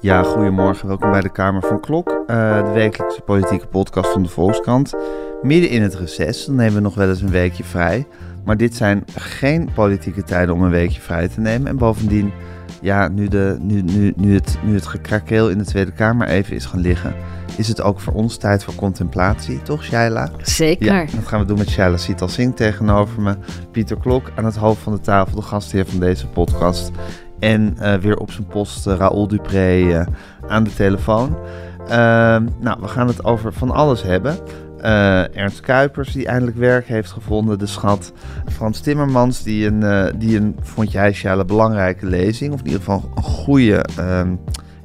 Ja, goedemorgen. Welkom bij de Kamer van Klok, uh, de wekelijkse politieke podcast van de Volkskrant. Midden in het reces, dan nemen we nog wel eens een weekje vrij. Maar dit zijn geen politieke tijden om een weekje vrij te nemen. En bovendien, ja, nu, de, nu, nu, nu, het, nu het gekrakeel in de Tweede Kamer even is gaan liggen, is het ook voor ons tijd voor contemplatie, toch, Shaila? Zeker. Ja, dat gaan we doen met Shaila Sital Singh tegenover me. Pieter Klok aan het hoofd van de tafel, de gastheer van deze podcast. En uh, weer op zijn post uh, Raoul Dupré uh, aan de telefoon. Ehm, nou, we gaan het over van alles hebben. Ernst Kuipers, die eindelijk werk heeft gevonden, de schat. Frans Timmermans, die een, die een vond jij, Sjale, belangrijke lezing, of in ieder geval een goede, um,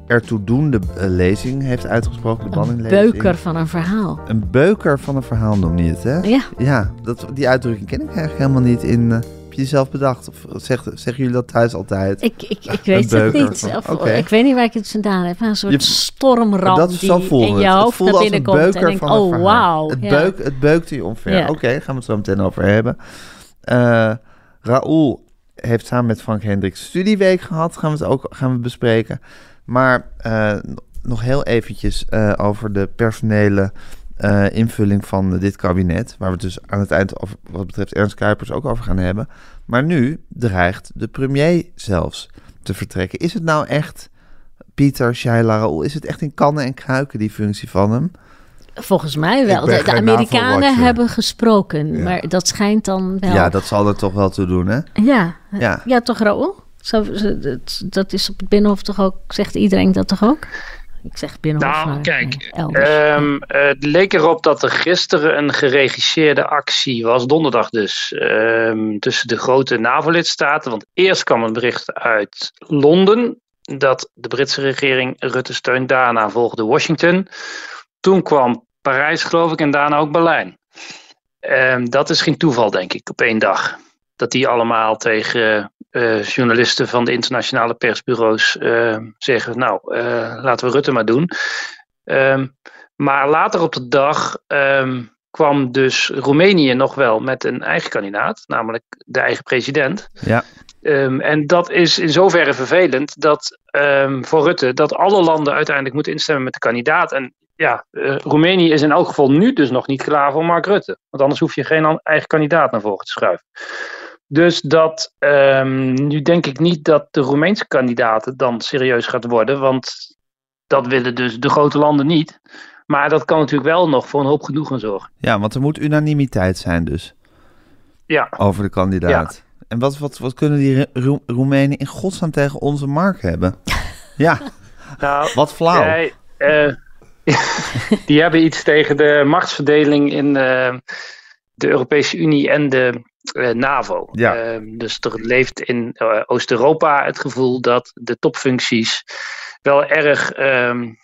ertoe doende lezing heeft uitgesproken. De een beuker van een verhaal. Een beuker van een verhaal noem je het, hè? Ja. Ja, dat, die uitdrukking ken ik eigenlijk helemaal niet in heb je die zelf bedacht? Of zeg, zeggen jullie dat thuis altijd? Ik, ik, ik weet het niet. Van, of, okay. Ik weet niet waar ik het vandaan heb. Een soort je, stormram dat die in je hoofd naar binnen komt. En denk, oh wauw. Het, ja. beuk, het beukte je ongeveer. Ja. Oké, okay, gaan we het zo meteen over hebben. Uh, Raoul heeft samen met Frank Hendricks studieweek gehad. Gaan we het ook gaan we bespreken. Maar uh, nog heel eventjes uh, over de personele uh, invulling van dit kabinet. Waar we het dus aan het eind, over, wat betreft Ernst Kuipers, ook over gaan hebben. Maar nu dreigt de premier zelfs te vertrekken. Is het nou echt, Pieter Shaila Raoul, is het echt in kannen en kruiken die functie van hem? Volgens mij wel. De, de Amerikanen hebben gesproken, ja. maar dat schijnt dan wel. Ja, dat zal er toch wel toe doen, hè? Ja, ja. ja toch Raoul? Zo, dat, dat is op het Binnenhof toch ook, zegt iedereen dat toch ook? Ik zeg Binnenhof. Nou, kijk, um, het leek erop dat er gisteren een geregisseerde actie was, donderdag dus, um, tussen de grote NAVO-lidstaten. Want eerst kwam een bericht uit Londen dat de Britse regering Rutte steunt. Daarna volgde Washington. Toen kwam Parijs, geloof ik, en daarna ook Berlijn. Um, dat is geen toeval, denk ik, op één dag. Dat die allemaal tegen uh, journalisten van de internationale persbureaus uh, zeggen: Nou, uh, laten we Rutte maar doen. Um, maar later op de dag um, kwam dus Roemenië nog wel met een eigen kandidaat, namelijk de eigen president. Ja. Um, en dat is in zoverre vervelend dat voor Rutte dat alle landen uiteindelijk moeten instemmen met de kandidaat. En ja, Roemenië is in elk geval nu dus nog niet klaar voor Mark Rutte. Want anders hoef je geen eigen kandidaat naar voren te schuiven. Dus dat, um, nu denk ik niet dat de Roemeense kandidaten dan serieus gaat worden, want dat willen dus de grote landen niet. Maar dat kan natuurlijk wel nog voor een hoop genoegen zorgen. Ja, want er moet unanimiteit zijn dus. Ja. Over de kandidaat. Ja. En wat, wat, wat kunnen die Ro Roemenen in godsnaam tegen onze markt hebben? ja. Nou, wat flauw. Jij, uh, die hebben iets tegen de machtsverdeling in uh, de Europese Unie en de NAVO. Ja. Uh, dus er leeft in uh, Oost-Europa het gevoel dat de topfuncties wel erg um,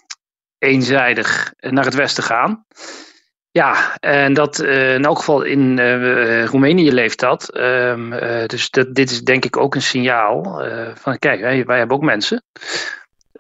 eenzijdig naar het westen gaan. Ja, en dat in elk geval in Roemenië leeft dat. Um, dus dat, dit is denk ik ook een signaal van kijk, wij, wij hebben ook mensen.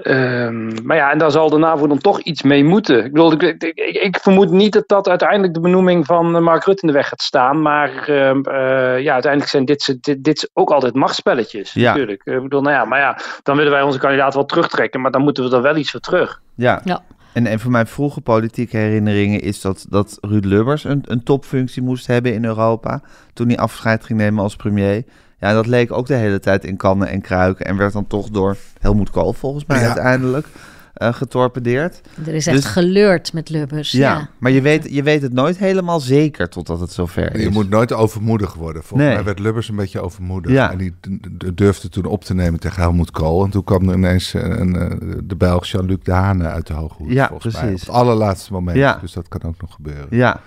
Um, maar ja, en daar zal de NAVO dan toch iets mee moeten. Ik, bedoel, ik, ik, ik, vermoed niet dat dat uiteindelijk de benoeming van Mark Rutte in de weg gaat staan. Maar uh, uh, ja, uiteindelijk zijn dit, dit, dit ook altijd machtspelletjes. Ja. Natuurlijk. Ik bedoel, nou ja, maar ja, dan willen wij onze kandidaat wel terugtrekken. Maar dan moeten we er wel iets voor terug. Ja. ja. En een van mijn vroege politieke herinneringen is dat, dat Ruud Lubbers een, een topfunctie moest hebben in Europa. Toen hij afscheid ging nemen als premier. Ja, dat leek ook de hele tijd in kannen en kruiken. En werd dan toch door Helmoet Kool volgens mij ja. uiteindelijk uh, getorpedeerd. Er is echt dus, geleurd met Lubbers. Ja, ja. maar je weet, je weet het nooit helemaal zeker totdat het zover is. Je moet nooit overmoedig worden. Volgens nee. mij werd Lubbers een beetje overmoedig. Ja. En die durfde toen op te nemen tegen Helmoet Kool. En toen kwam er ineens een, een, de Belg Jean-Luc Dehane uit de hoge hoed. Ja, precies. Mij, op het allerlaatste moment. Ja. Dus dat kan ook nog gebeuren. Ja,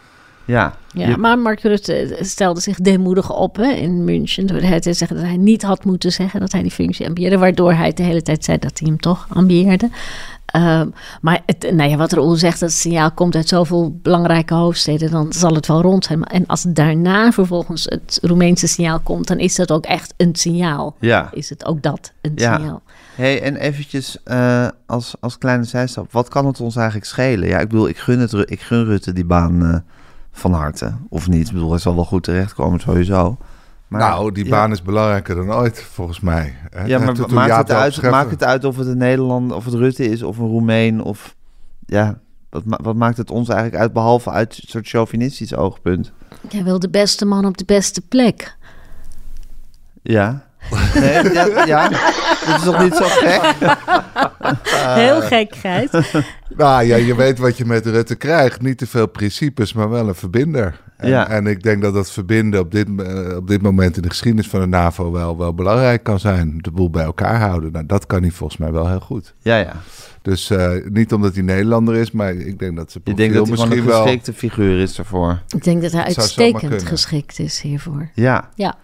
ja, ja je... maar Mark Rutte stelde zich deemoedig op hè, in München. Door hij te zeggen dat hij niet had moeten zeggen dat hij die functie ambieerde. Waardoor hij de hele tijd zei dat hij hem toch ambieerde. Uh, maar het, nou ja, wat Roel zegt, dat het signaal komt uit zoveel belangrijke hoofdsteden, dan zal het wel rond zijn. En als daarna vervolgens het Roemeense signaal komt, dan is dat ook echt een signaal. Ja. Is het ook dat, een ja. signaal. hey, en eventjes uh, als, als kleine zijstap, wat kan het ons eigenlijk schelen? Ja, ik bedoel, ik gun, het, ik gun Rutte die baan uh, van harte, of niet? Ik bedoel, hij zal wel goed terechtkomen sowieso. Maar, nou, die baan is belangrijker dan ooit, volgens mij. Hè? Ja, maar maakt het, uit, maakt het uit of het een Nederlander, of het Rutte is, of een Roemeen, of... Ja, wat, ma- wat maakt het ons eigenlijk uit, behalve uit een soort chauvinistisch oogpunt? Jij wil de beste man op de beste plek. Ja. Nee, ja, ja, dat is toch niet zo gek? Heel gek, Gijs. Nou ja, je weet wat je met Rutte krijgt. Niet te veel principes, maar wel een verbinder. En, Ja. en ik denk dat dat verbinden op dit, eh, op dit moment in de geschiedenis van de NAVO wel, wel belangrijk kan zijn. De boel bij elkaar houden. Nou, dat kan hij volgens mij wel heel goed. Ja, ja. Dus eh, niet omdat hij Nederlander is, maar ik denk dat ze Je denkt dat hij misschien een wel... geschikte figuur is ervoor. Ik denk dat hij uitstekend geschikt is hiervoor. Ja. Ja.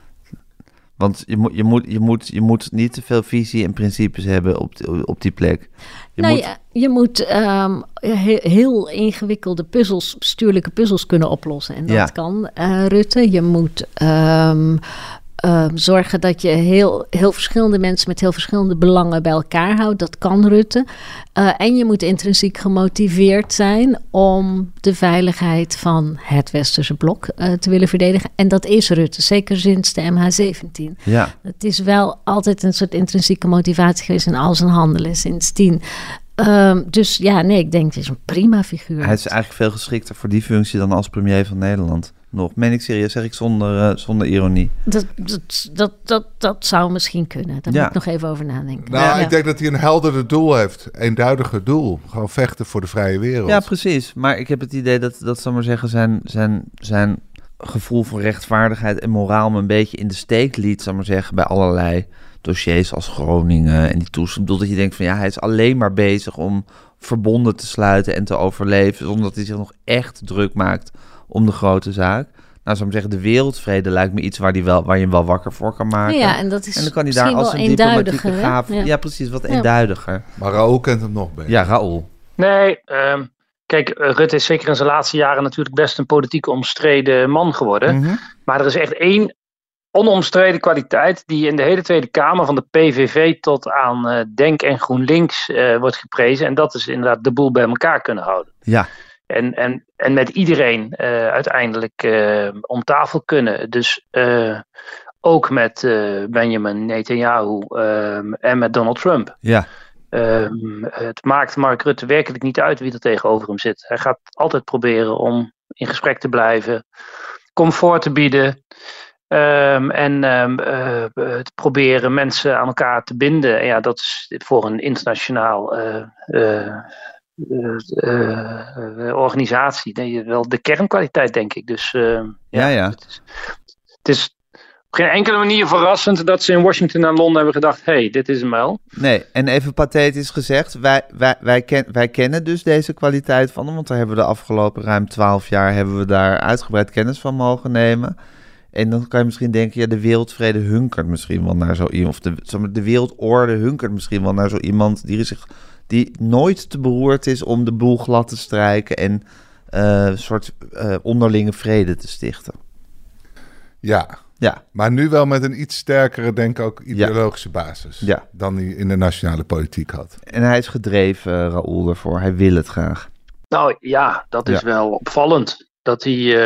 Want je moet, je, moet, je, moet, je moet niet te veel visie en principes hebben op, die- op die plek. Je nou moet, ja, je moet ehm, he- heel ingewikkelde puzzels, bestuurlijke puzzels kunnen oplossen. En dat Ja. kan eh, Rutte. Je moet ehm, ehm, zorgen dat je heel, heel verschillende mensen met heel verschillende belangen bij elkaar houdt. Dat kan Rutte. Eh, en je moet intrinsiek gemotiveerd zijn om de veiligheid van het westerse blok eh, te willen verdedigen. En dat is Rutte, zeker sinds de MH17. ja. Het is wel altijd een soort intrinsieke motivatie geweest in al zijn handelen sindsdien. Ehm, dus ja, nee, ik denk het is een prima figuur. Hij is eigenlijk veel geschikter voor die functie dan als premier van Nederland. Nog. Meen ik serieus, zeg ik zonder, eh, zonder ironie. Dat, dat, dat, dat, dat zou misschien kunnen. Daar Ja. moet ik nog even over nadenken. Nou, Ja. ik denk dat hij een helderder doel heeft. Eenduidiger doel. Gewoon vechten voor de vrije wereld. Ja, precies. Maar ik heb het idee dat, dat zal maar zeggen, zijn, zijn, zijn gevoel voor rechtvaardigheid en moraal me een beetje in de steek liet, zal maar zeggen, bij allerlei dossiers als Groningen en die toestand. Ik bedoel dat je denkt van ja, hij is alleen maar bezig om verbonden te sluiten en te overleven, zonder dat hij zich nog echt druk maakt om de grote zaak. Nou, zou ik maar zeggen, de wereldvrede lijkt me iets waar, die wel, waar je hem wel wakker voor kan maken. Ja, en dat is en dan kan hij daar misschien als wel een diplomatieke gaaf... Ja. Ja. precies, wat Ja. eenduidiger. Maar Raoul kent hem nog beter. Ja, Raoul. Nee, ehm, kijk, eh, Rutte is zeker in zijn laatste jaren natuurlijk best een politiek omstreden man geworden. Mhm. Maar er is echt één onomstreden kwaliteit die in de hele Tweede Kamer van de PVV tot aan eh, Denk en GroenLinks eh, wordt geprezen. En dat is inderdaad de boel bij elkaar kunnen houden. Ja, En, en, en met iedereen eh, uiteindelijk eh, om tafel kunnen. Dus eh, ook met Benjamin Netanyahu ehm, en met Donald Trump. ja. Ehm, het maakt Mark Rutte werkelijk niet uit wie er tegenover hem zit. Hij gaat altijd proberen om in gesprek te blijven, comfort te bieden. ehm, en ehm, eh, eh, te proberen mensen aan elkaar te binden. En ja, dat is voor een internationaal organisatie nee, wel de kernkwaliteit, denk ik. Dus ehm, Ja, ja. Het, is, het is op geen enkele manier verrassend dat ze in Washington en Londen hebben gedacht: hé, hey, dit is hem wel. Nee, en even pathetisch gezegd, wij, wij, wij, ken, wij kennen dus deze kwaliteit van hem, want daar hebben we de afgelopen ruim twaalf jaar hebben we daar uitgebreid kennis van mogen nemen. En dan kan je misschien denken, ja, de wereldvrede hunkert misschien wel naar zo iemand, of de, de wereldorde hunkert misschien wel naar zo iemand die, zich, die nooit te beroerd is om de boel glad te strijken en eh, een soort eh, onderlinge vrede te stichten. Ja, Ja, maar nu wel met een iets sterkere, denk ik ook, ideologische basis. Ja. Dan hij in de nationale politiek had. en hij is gedreven, uh, Raoul, ervoor. Hij wil het graag. Nou ja, dat is Ja. wel opvallend. Dat hij.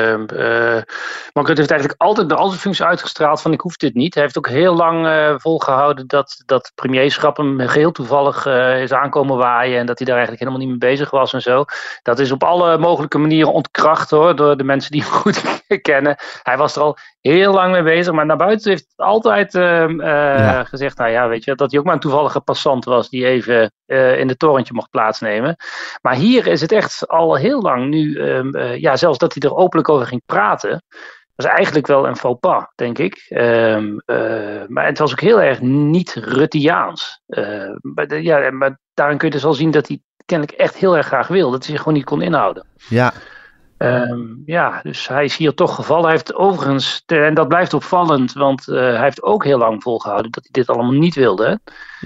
Mark Rutte heeft eigenlijk altijd bij al zijn functies uitgestraald van ik hoef dit niet. Hij heeft ook heel lang eh, volgehouden dat dat premierschap hem geheel toevallig eh, is aankomen waaien. En dat hij daar eigenlijk helemaal niet mee bezig was en zo. Dat is op alle mogelijke manieren ontkracht hoor, door de mensen die hem goed kennen. Hij was er al heel lang mee bezig, maar naar buiten heeft hij altijd eh, eh, Ja. gezegd, nou ja, weet je, dat hij ook maar een toevallige passant was die even in het torentje mocht plaatsnemen. Maar hier is het echt al heel lang nu, ehm, eh, ja, zelfs dat hij er openlijk over ging praten, was eigenlijk wel een faux pas, denk ik. Ehm, eh, maar het was ook heel erg niet Ruttiaans. Eh, maar, de- ja, maar daarin kun je dus al zien dat hij kennelijk echt heel erg graag wil, dat hij zich gewoon niet kon inhouden. Ja, Ehm, ja, dus hij is hier toch gevallen. Hij heeft overigens, en dat blijft opvallend, want eh, hij heeft ook heel lang volgehouden dat hij dit allemaal niet wilde. hè.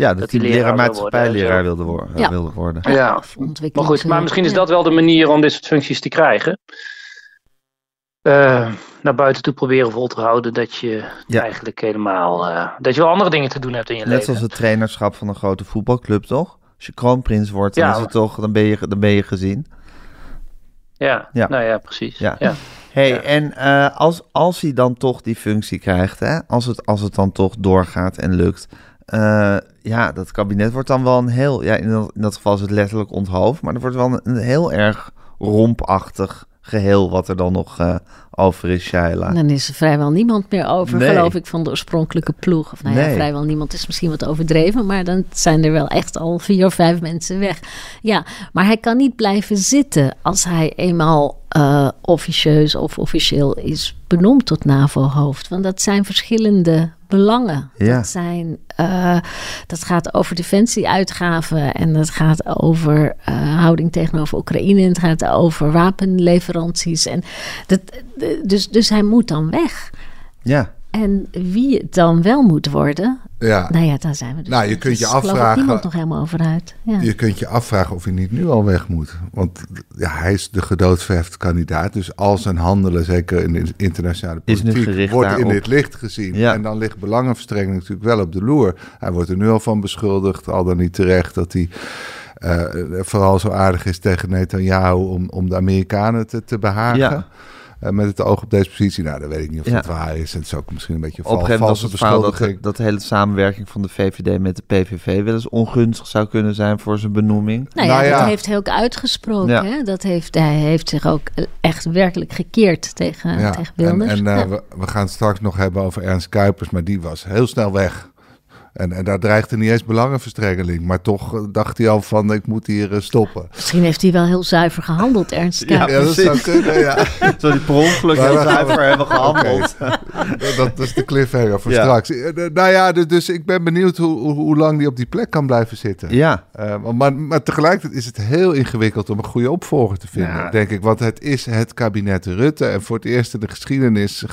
ja dat, Dat hij leraar maatschappijleraar wilde, worden Ja. wilde worden. Ja. Maar goed, maar misschien is dat wel de manier om dit soort functies te krijgen. Eh, naar buiten toe proberen vol te houden dat je Ja. eigenlijk helemaal, eh, dat je wel andere dingen te doen hebt in je Net leven. zoals het trainerschap van een grote voetbalclub, toch? Als je kroonprins wordt, dan, Ja. is het toch, dan, ben je, dan ben je gezien. Ja, Ja. nou ja, precies. Ja. Ja. Hey, en eh, als, als hij dan toch die functie krijgt, hè, als, het, als het dan toch doorgaat en lukt, ja, dat kabinet wordt dan wel een heel, ja, in dat, in dat geval is het letterlijk onthoofd, maar er wordt wel een, een heel erg rompachtig geheel wat er dan nog eh, over is, Shaila. Dan is er vrijwel niemand meer over, Nee. geloof ik, van de oorspronkelijke ploeg. Of nou ja, vrijwel niemand is misschien wat overdreven, maar dan zijn er wel echt al vier of vijf mensen weg. Ja, maar hij kan niet blijven zitten als hij eenmaal eh, officieus of officieel is benoemd tot NAVO-hoofd. Want dat zijn verschillende belangen. Ja. Dat, zijn, eh, dat gaat over defensieuitgaven en dat gaat over eh, houding tegenover Oekraïne. En het gaat over wapenleveranties. En dat, dus, dus hij moet dan weg. Ja, En wie het dan wel moet worden, Ja. nou ja, daar zijn we dus. Nou, je kunt je dus afvragen- niemand nog helemaal over uit. Ja. Je kunt je afvragen of hij niet nu al weg moet. Want ja, hij is de gedoodverfde kandidaat. Dus al zijn handelen, zeker in de internationale Is nu politiek, gericht wordt in dit licht gezien. Ja. En dan ligt belangenverstrengeling natuurlijk wel op de loer. Hij wordt er nu al van beschuldigd, al dan niet terecht, dat hij eh, vooral zo aardig is tegen Netanyahu om, om de Amerikanen te, te behagen. Ja. Eh, met het oog op deze positie. Nou, dan weet ik niet of Ja. dat waar is. Het is ook misschien een beetje op een val, gegeven moment was valse het verhaal dat, beschuldiging. dat de hele samenwerking van de VVD met de PVV wel eens ongunstig zou kunnen zijn voor zijn benoeming. Nou ja, Nou ja. dat heeft hij ook uitgesproken. Ja. Hè? Dat heeft, hij heeft zich ook echt werkelijk gekeerd tegen, Ja, tegen en, Wilders. en eh, Ja. we, we gaan het straks nog hebben over Ernst Kuipers, maar die was heel snel weg. En, en daar dreigde niet eens belangenverstrengeling. Maar toch eh, dacht hij al van, ik moet hier eh, stoppen. Misschien heeft hij wel heel zuiver gehandeld, Ernst Ja. Ja, dat zou precies. kunnen, ja. Zo die per ongeluk Maar heel zuiver hebben gehandeld. dat is de cliffhanger voor Ja. straks. Eh, Nou ja, dus, dus ik ben benieuwd hoe, hoe, hoe lang die op die plek kan blijven zitten. Ja, Eh, maar, maar tegelijkertijd is het heel ingewikkeld om een goede opvolger te vinden, Ja. denk ik. Want het is het kabinet Rutte. En voor het eerst in de geschiedenis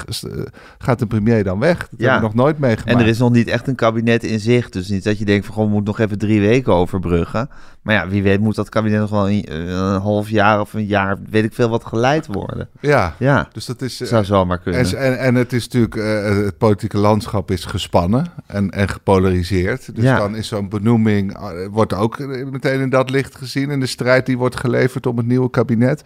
gaat de premier dan weg. Dat Ja. hebben we nog nooit meegemaakt. en er is nog niet echt een kabinet in zicht. Dus niet dat je denkt van, gewoon, we moeten nog even drie weken overbruggen. Maar ja, wie weet moet dat kabinet nog wel een, een half jaar of een jaar, weet ik veel, wat geleid worden. Ja, Ja, dus dat is... eh, zou zomaar kunnen. En, en, en het is natuurlijk, eh, het politieke landschap is gespannen en, en gepolariseerd. Dus Ja. dan is zo'n benoeming, eh, wordt ook eh, meteen in dat licht gezien. In de strijd die wordt geleverd om het nieuwe kabinet.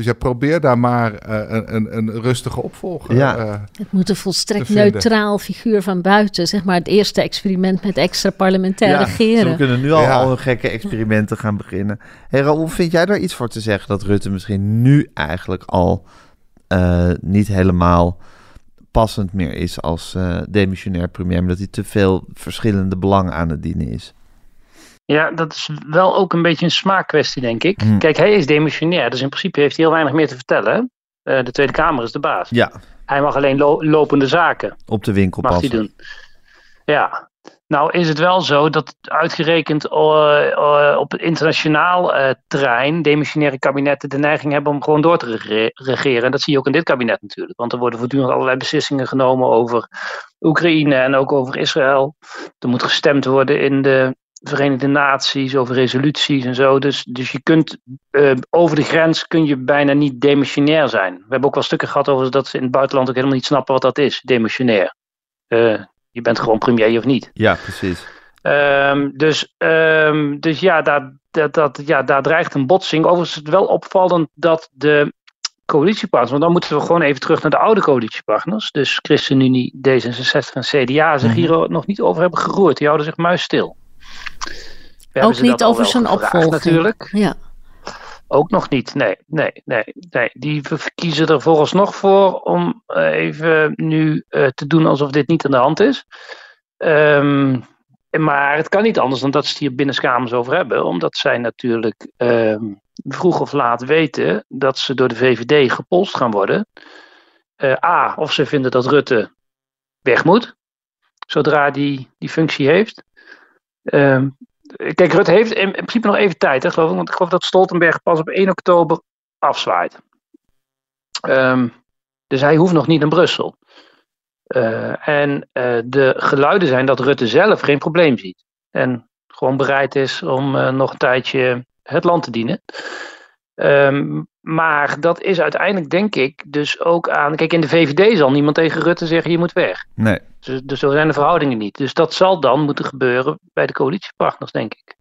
Dus ja, probeer daar maar eh, een, een, een rustige opvolger. Ja. eh, Het moet een volstrekt neutraal figuur van buiten. Zeg maar het eerste experiment met extra parlementair ja, regeren. Ze kunnen nu al, Ja. al hun gekke experimenten gaan beginnen. Hey Raoul, vind jij daar iets voor te zeggen dat Rutte misschien nu eigenlijk al eh, niet helemaal passend meer is als eh, demissionair premier, maar dat hij te veel verschillende belangen aan het dienen is? Ja, dat is wel ook een beetje een smaakkwestie, denk ik. Hm. Kijk, hij is demissionair, dus in principe heeft hij heel weinig meer te vertellen. Eh, de Tweede Kamer is de baas. Ja, Hij mag alleen lo- lopende zaken op de winkel mag hij doen. Ja. Nou is het wel zo dat uitgerekend eh, eh, op het internationaal terrein demissionaire kabinetten de neiging hebben om gewoon door te rege- regeren. En dat zie je ook in dit kabinet natuurlijk. Want er worden voortdurend allerlei beslissingen genomen over Oekraïne en ook over Israël. Er moet gestemd worden in de Verenigde Naties over resoluties en zo. Dus, dus je kunt eh, over de grens kun je bijna niet demissionair zijn. We hebben ook wel stukken gehad over dat ze in het buitenland ook helemaal niet snappen wat dat is, demissionair. Eh, je bent gewoon premier of niet. Ja, precies. Ehm, dus, ehm, dus ja, daar, dat, dat, ja, daar dreigt een botsing. Overigens is het wel opvallend dat de coalitiepartners, want dan moeten we gewoon even terug naar de oude coalitiepartners, dus ChristenUnie, D66 en CDA, zich Mhm. hier nog niet over hebben geroerd. Die houden zich muisstil. Ook niet over zijn gevraagd opvolging. Natuurlijk. Ja. Ook nog niet. Nee, nee, nee, nee. Die kiezen er vooralsnog voor om eh, even nu eh, te doen alsof dit niet aan de hand is. Ehm, maar het kan niet anders dan dat ze het hier binnenskamers over hebben. Omdat zij natuurlijk ehm, vroeg of laat weten dat ze door de VVD gepolst gaan worden. Eh, A, of ze vinden dat Rutte weg moet. Zodra die die functie heeft. Ehm, Kijk, Rutte heeft in, in principe nog even tijd, geloof ik. Want ik geloof dat Stoltenberg pas op 1 oktober afzwaait. Ehm, dus hij hoeft nog niet naar Brussel. Eh, en eh, de geluiden zijn dat Rutte zelf geen probleem ziet. En gewoon bereid is om eh, nog een tijdje het land te dienen. Ehm, maar dat is uiteindelijk, denk ik, dus ook aan. Kijk, in de VVD zal niemand tegen Rutte zeggen: je moet weg. Nee. Dus, dus zo zijn de verhoudingen niet. Dus dat zal dan moeten gebeuren bij de coalitiepartners, denk ik.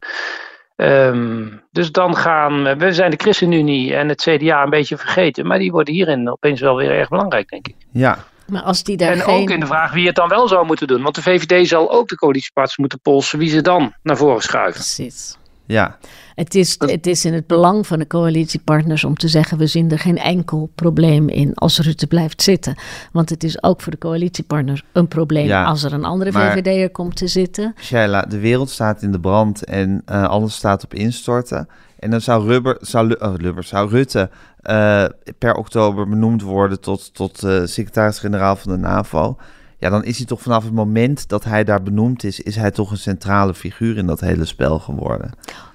Ehm, dus dan gaan, we zijn de ChristenUnie en het CDA een beetje vergeten, maar die worden hierin opeens wel weer erg belangrijk, denk ik. Ja, Maar als die daar En geen... ook in de vraag wie het dan wel zou moeten doen. Want de VVD zal ook de coalitiepartners moeten polsen wie ze dan naar voren schuiven. Precies. Ja. Het is, het is in het belang van de coalitiepartners om te zeggen: we zien er geen enkel probleem in als Rutte blijft zitten. Want het is ook voor de coalitiepartners een probleem Ja, als er een andere VVD'er komt te zitten. Shaila, de wereld staat in de brand en eh, alles staat op instorten. En dan zou, Rubber, zou, oh, Lubbers, zou Rutte eh, per oktober benoemd worden tot, tot eh, secretaris-generaal van de NAVO. Ja, dan is hij toch vanaf het moment dat hij daar benoemd is, is hij toch een centrale figuur in dat hele spel geworden.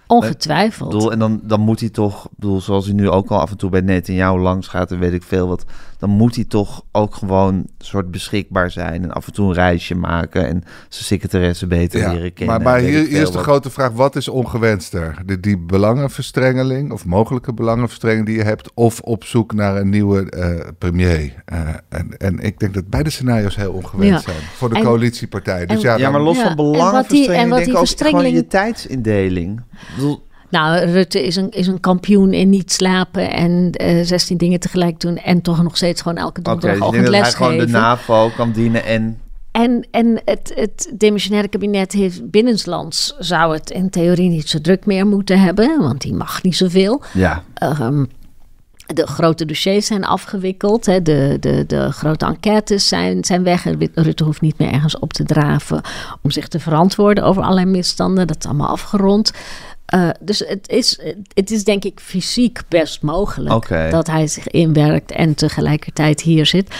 Ongetwijfeld. Bedoel, en dan, dan moet hij toch, ik bedoel, zoals hij nu ook al af en toe bij Netanyahu langs gaat en weet ik veel wat, dan moet hij toch ook gewoon een soort beschikbaar zijn en af en toe een reisje maken en zijn secretaresse beter Ja, leren kennen. maar, maar hier, is de wat. grote vraag: wat is ongewenster? De, die belangenverstrengeling of mogelijke belangenverstrengeling die je hebt, of op zoek naar een nieuwe eh, premier? Eh, en, en ik denk dat beide scenario's heel ongewenst Ja. zijn voor de En- coalitiepartijen. Dus en- ja, Ja, maar los Ja, van en wat die- belangenverstrengeling, en wat denk die ik ook gewoon verstrengeling- je tijdsindeling. Bedoel, Nou, Rutte is een, is een kampioen in niet slapen en eh 16 dingen tegelijk doen. En toch nog steeds gewoon elke Oké, dus donderdagochtend denk dat hij gewoon de. NAVO kan dienen en... En, en het, het demissionaire kabinet heeft binnenlands zou het in theorie niet zo druk meer moeten hebben, want die mag niet zoveel. Ja, Ehm, de grote dossiers zijn afgewikkeld. Hè. De, de, de grote enquêtes zijn, zijn weg. Rutte hoeft niet meer ergens op te draven om zich te verantwoorden over allerlei misstanden. Dat is allemaal afgerond. Eh, dus het is, het is denk ik fysiek best mogelijk dat hij zich inwerkt en tegelijkertijd hier zit.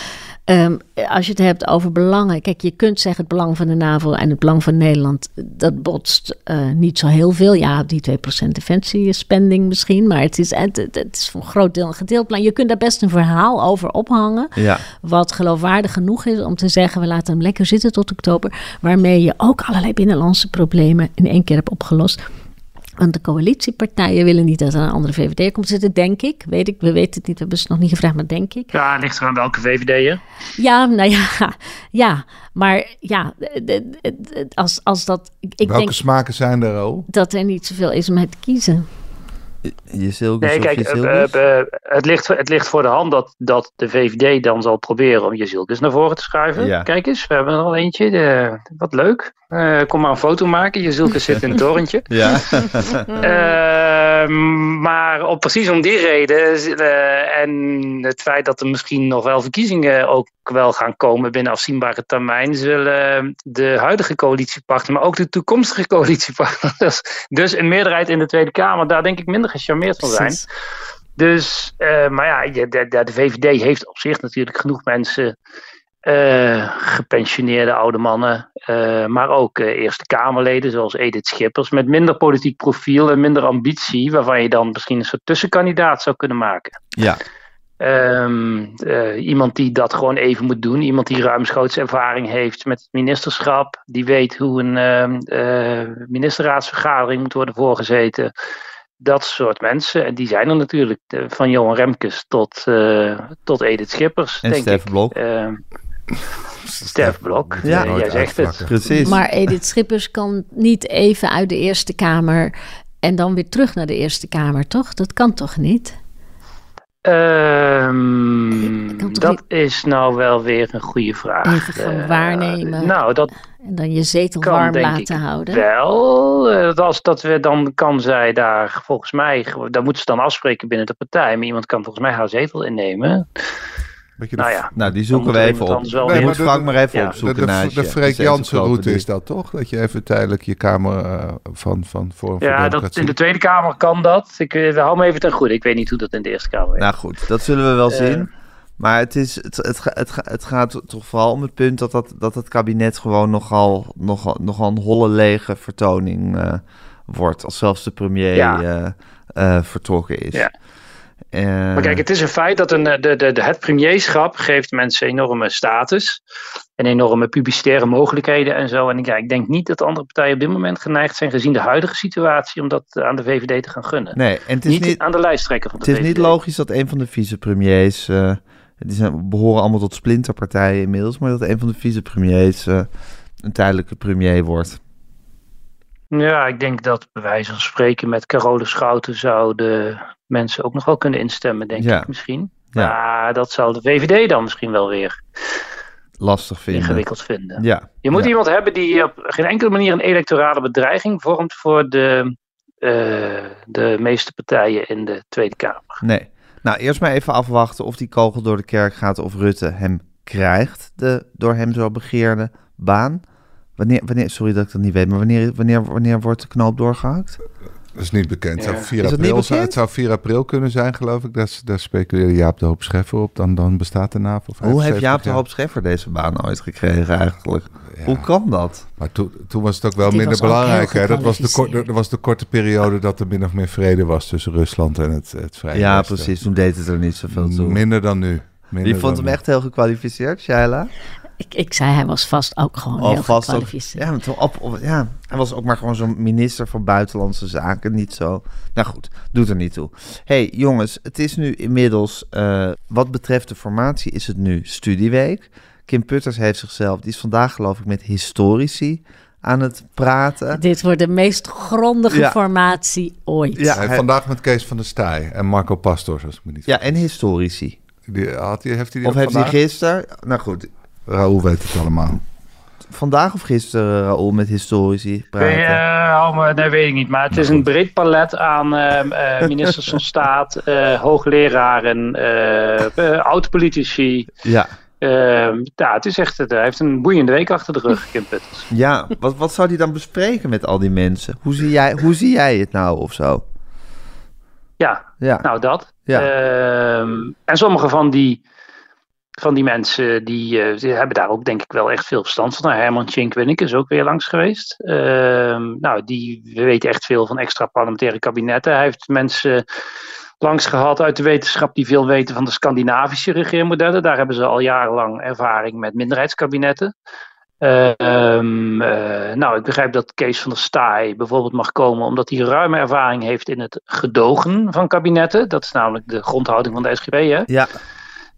Ehm, als je het hebt over belangen. Kijk, je kunt zeggen het belang van de NAVO en het belang van Nederland. Dat botst eh, niet zo heel veel. Ja, die 2% defensiespending misschien. Maar het is, het, is voor een groot deel een gedeeld plan. Je kunt daar best een verhaal over ophangen. ja. Wat geloofwaardig genoeg is om te zeggen: we laten hem lekker zitten tot oktober. Waarmee je ook allerlei binnenlandse problemen in één keer hebt opgelost. Want de coalitiepartijen willen niet dat er een andere VVD komt zitten, denk ik. Weet ik, we weten het niet, we hebben ze nog niet gevraagd, maar denk ik. Ja, ligt er aan welke VVD'er. Ja, nou ja, ja. Maar ja, als, als dat. Ik welke denk smaken zijn er al? dat er niet zoveel is om uit te kiezen. Je Silgus Nee, kijk, je eh, Silgus? eh, het, ligt, het ligt voor de hand dat, dat de VVD dan zal proberen om Jezilkus naar voren te schuiven. Ja. Kijk eens, we hebben er al eentje. De, wat leuk. Eh, kom maar een foto maken. Jezilkus zit in het torentje. Ja, maar op, precies om die reden en het feit dat er misschien nog wel verkiezingen ook wel gaan komen binnen afzienbare termijn, zullen de huidige coalitiepartner, maar ook de toekomstige coalitiepartners, dus een meerderheid in de Tweede Kamer, daar denk ik minder gecharmeerd van zijn. Dus, eh, maar ja, de, de, de VVD heeft op zich natuurlijk genoeg mensen, eh, gepensioneerde oude mannen, eh, maar ook Eerste Kamerleden zoals Edith Schippers, met minder politiek profiel en minder ambitie, waarvan je dan misschien een soort tussenkandidaat zou kunnen maken. ja. Ehm, eh, iemand die dat gewoon even moet doen. Iemand die ruimschoots ervaring heeft met het ministerschap. Die weet hoe een ehm, eh, ministerraadsvergadering moet worden voorgezeten. Dat soort mensen. En die zijn er natuurlijk. van Johan Remkes tot, eh, tot Edith Schippers. En denk Stef ik. Blok. Ehm, Stef Blok. Ja. jij zegt het. Precies. Maar Edith Schippers kan niet even uit de Eerste Kamer en dan weer terug naar de Eerste Kamer, toch? Dat kan toch niet? Ehm, dat is nou wel weer een goede vraag. Even gaan Eh, waarnemen. nou, dat En dan je zetel Kan, warm laten houden. Wel, eh, dat als dat we, dan kan zij daar volgens mij, daar moeten ze dan afspreken binnen de partij, maar iemand kan volgens mij haar zetel innemen. Beetje de, Nou ja, Nou, die zoeken moet we even op. wel moet Nee, maar Frank de- maar even ja, de, opzoeken de, naast de, je. Freek Dat is Jansen route is dat toch? Dat je even tijdelijk je kamer eh, van, van Forum voor ja dat, Democratie... in de Tweede Kamer kan dat. Ik, eh, we houden me even ten goede. Ik weet niet hoe dat in de Eerste Kamer werkt. Nou goed, dat zullen we wel Eh. zien. Maar het, is, het, het, ga- het, het gaat toch vooral om het punt dat, dat, dat het kabinet gewoon nogal, nogal, nogal een holle lege vertoning eh, wordt. Als zelfs de premier Ja. eh, eh, vertrokken is. Ja. Eh, Maar kijk, het is een feit dat een, eh, de, de, de, het premierschap geeft mensen enorme status en enorme publicitaire mogelijkheden en zo. En ik- ja, ik denk niet dat de andere partijen op dit moment geneigd zijn, gezien de huidige situatie, om dat eh, aan de VVD te gaan gunnen. nee, en het is niet, niet, aan de lijsttrekker van de het is niet logisch dat een van de vicepremiers... eh die zijn, behoren allemaal tot splinterpartijen inmiddels... maar dat een van de vicepremiers eh, een tijdelijke premier wordt. Ja, ik denk dat bij wijze van spreken met Carole Schouten zouden mensen ook nog wel kunnen instemmen, denk Ja. ik misschien. Ja. Maar dat zou de VVD dan misschien wel weer Lastig vinden. ingewikkeld vinden. Ja. Je moet ja. iemand hebben die op geen enkele manier een electorale bedreiging vormt voor de, eh, de meeste partijen in de Tweede Kamer. Nee. Nou, eerst maar even afwachten of die kogel door de kerk gaat of Rutte hem krijgt, de door hem zo begeerde baan. Wanneer, wanneer, sorry dat ik dat niet weet, maar wanneer, wanneer, wanneer wordt de knoop doorgehakt? Dat is niet bekend. Het zou 4 Is dat april niet zijn. bekend? Het zou 4 april kunnen zijn, geloof ik. Daar, daar speculeerde Jaap de Hoop Scheffer op. Dan, dan bestaat de NAVO. Hoe heeft 75 Jaap de. Hoop Scheffer deze baan ooit gekregen eigenlijk? Hoe kan dat? Maar toen, toen was het ook wel Die minder belangrijk. Hè? Dat, was de korte, was de korte periode dat er min of meer vrede was tussen Rusland en het, het Vrije Ja, Westen. precies. Toen deed het er niet zoveel toe. Minder dan nu. Minder Die vond hem nu. echt heel gekwalificeerd, Shaila. Ik, ik zei, hij was vast ook gewoon heel Alvast ook. gekwalificeerd. Ja, op, op- ja, hij was ook maar gewoon zo'n minister van Buitenlandse Zaken. Niet zo. Nou goed, doet er niet toe. hey, jongens, het is nu inmiddels. eh, wat betreft de formatie, is het nu studieweek. Kim Putters heeft zichzelf. Die is vandaag, geloof ik, met historici aan het praten. Dit wordt de meest grondige Ja. formatie ooit. Ja, Hij vandaag met Kees van der Staaij en Marco Pastor, als ik me niet Ja, en historici. Die, had hij, heeft hij die Of heeft hij gisteren. Nou goed, Raoul weet het allemaal. vandaag of gisteren, Raoul, met historici praten. Eh, hou me- nee, weet ik niet. Maar het is een breed palet aan eh, eh, ministers van staat, eh, hoogleraren, oud-politici. Ja. Eh, ja, het is echt, hij heeft een boeiende week achter de rug, Kim Putters. Ja, wat, wat zou hij dan bespreken met al die mensen? Hoe zie jij, hoe zie jij het nou of zo? Ja, Ja. nou dat. Ja. Ehm, en sommige van die, van die mensen die, die hebben daar ook denk ik wel echt veel verstand van. Nou, Herman Tjink is ook weer langs geweest. Ehm, nou, die weet echt veel van extra parlementaire kabinetten. Hij heeft mensen langs gehad uit de wetenschap die veel weten van de Scandinavische regeermodellen. Daar hebben ze al jarenlang ervaring met minderheidskabinetten. Ehm, eh, nou, ik begrijp dat Kees van der Staaij bijvoorbeeld mag komen omdat hij ruime ervaring heeft in het gedogen van kabinetten. Dat is namelijk de grondhouding van de SGP. Hè? Ja,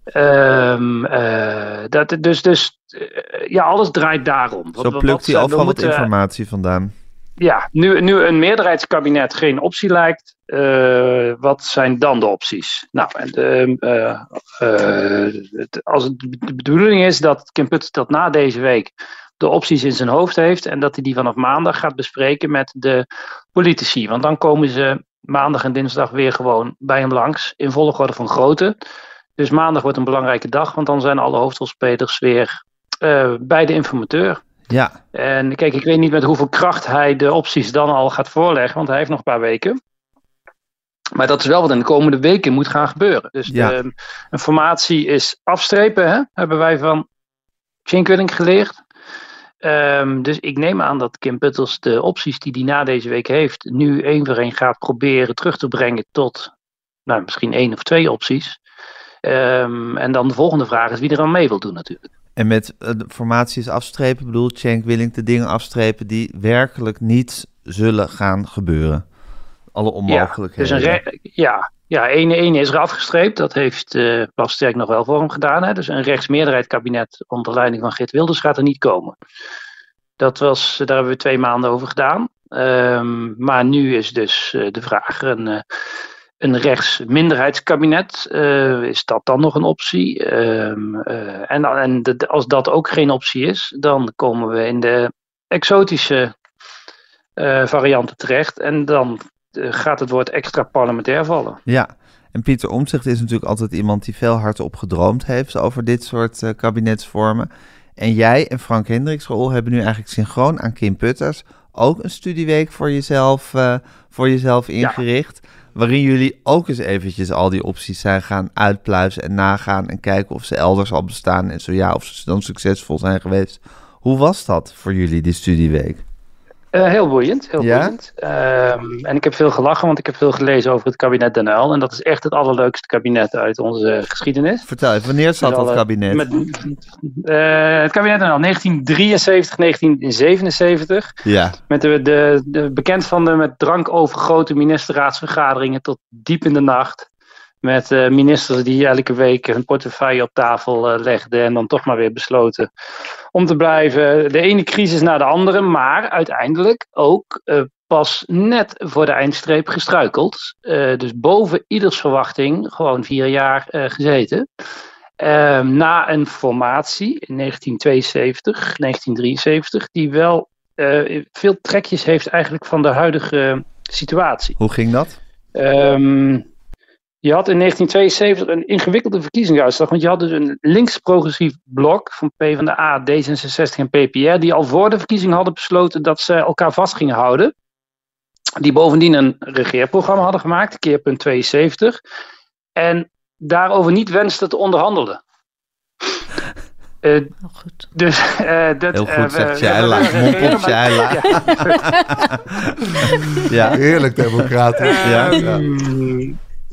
Ehm, eh, dat, dus dus eh, ja, alles draait daarom. zo Wat- plukt hij overal wat informatie vandaan. ja, nu, nu een meerderheidskabinet geen optie lijkt, eh, wat zijn dan de opties? Nou, en de, eh, eh, het- als het de bedoeling is dat Kim dat na deze week de opties in zijn hoofd heeft en dat hij die vanaf maandag gaat bespreken met de politici. Want dan komen ze maandag en dinsdag weer gewoon bij hem langs in volgorde van grootte. Dus maandag wordt een belangrijke dag, want dan zijn alle hoofdrolspelers weer eh, bij de informateur. Ja, En kijk, ik weet niet met hoeveel kracht hij de opties dan al gaat voorleggen, want hij heeft nog een paar weken. Maar dat is wel wat in de komende weken moet gaan gebeuren. Dus Ja. de, een formatie is afstrepen, hè? hebben wij van Chinkwilling geleerd. Ehm, dus ik neem aan dat Kim Putters de opties die hij na deze week heeft, nu één voor één gaat proberen terug te brengen tot nou, misschien één of twee opties. Ehm, en dan de volgende vraag is wie er aan mee wil doen natuurlijk. en met eh, de formaties afstrepen bedoelt Cenk Willing de dingen afstrepen die werkelijk niet zullen gaan gebeuren. Alle Dus onmogelijkheden. een re- ja, ja één, één is er afgestreept. Dat heeft eh Plasterk nog wel voor hem gedaan. Hè? Dus een rechtsmeerderheid kabinet onder leiding van Geert Wilders gaat er niet komen. Dat was, daar hebben we twee maanden over gedaan. Ehm, maar nu is dus eh, de vraag, een, eh, een rechtsminderheidskabinet, eh, is dat dan nog een optie? Ehm, eh, en en de- als dat ook geen optie is, dan komen we in de exotische eh, varianten terecht. En dan gaat het woord extra parlementair vallen. Ja, en Pieter Omtzigt is natuurlijk altijd iemand die veel hardop gedroomd heeft over dit soort kabinetsvormen. En jij en Frank Hendricks, Raoul, hebben nu eigenlijk synchroon aan Kim Putters ook een studieweek voor jezelf, voor jezelf ingericht. Waarin jullie ook eens eventjes al die opties zijn gaan uitpluizen en nagaan en kijken of ze elders al bestaan en zo ja, of ze dan succesvol zijn geweest. Hoe was dat voor jullie, die studieweek? Eh, heel boeiend, heel Ja? boeiend. Ehm, en ik heb veel gelachen, want ik heb veel gelezen over het kabinet Den Uyl. En dat is echt het allerleukste kabinet uit onze geschiedenis. Vertel even, wanneer zat dat kabinet? Met, eh, het kabinet Den Uyl, 1973, 1977. Ja, Met de, de, de bekend van de met drank overgoten ministerraadsvergaderingen tot diep in de nacht. Met uh, ministers die elke week hun portefeuille op tafel uh, legden en dan toch maar weer besloten om te blijven. De ene crisis na de andere, maar uiteindelijk ook uh, pas net voor de eindstreep gestruikeld. dus boven ieders verwachting gewoon vier jaar gezeten. Ehm, na een formatie in 1972, 1973, die wel veel trekjes heeft eigenlijk van de huidige situatie. Hoe ging dat? Um, je had in 1972 een ingewikkelde verkiezingsuitslag. Want je had dus een links-progressief blok van PvdA, D66 en PPR. Die al voor de verkiezing hadden besloten dat ze elkaar vast gingen houden. Die bovendien een regeerprogramma hadden gemaakt, keerpunt 72. En daarover niet wensten te onderhandelen. Uh, goed. Dus, uh, dat, Heel goed, uh, zegt Shaila. Ja. Heerlijk democratisch. ja. ja.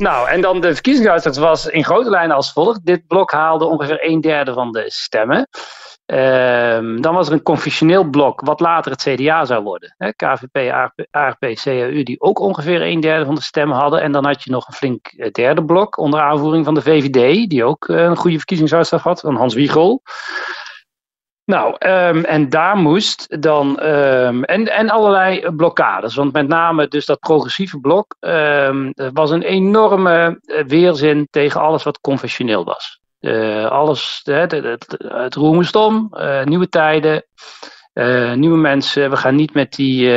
Nou, en dan de verkiezingsuitslag was in grote lijnen als volgt. Dit blok haalde ongeveer een derde van de stemmen. Um, dan was er een confessioneel blok, wat later het CDA zou worden. KVP, ARP, CAU, die ook ongeveer een derde van de stemmen hadden. En dan had je nog een flink eh, derde blok onder aanvoering van de VVD, die ook uh, een goede verkiezingsuitslag had, van Hans Wiegel. Nou, um, en daar moest dan. Um, en, en allerlei blokkades. Want met name dus dat progressieve blok. Um, was een enorme eh, weerzin tegen alles wat conventioneel was. Alles, het, het, het roer moest om, uh, nieuwe tijden, uh, nieuwe mensen. We gaan niet met die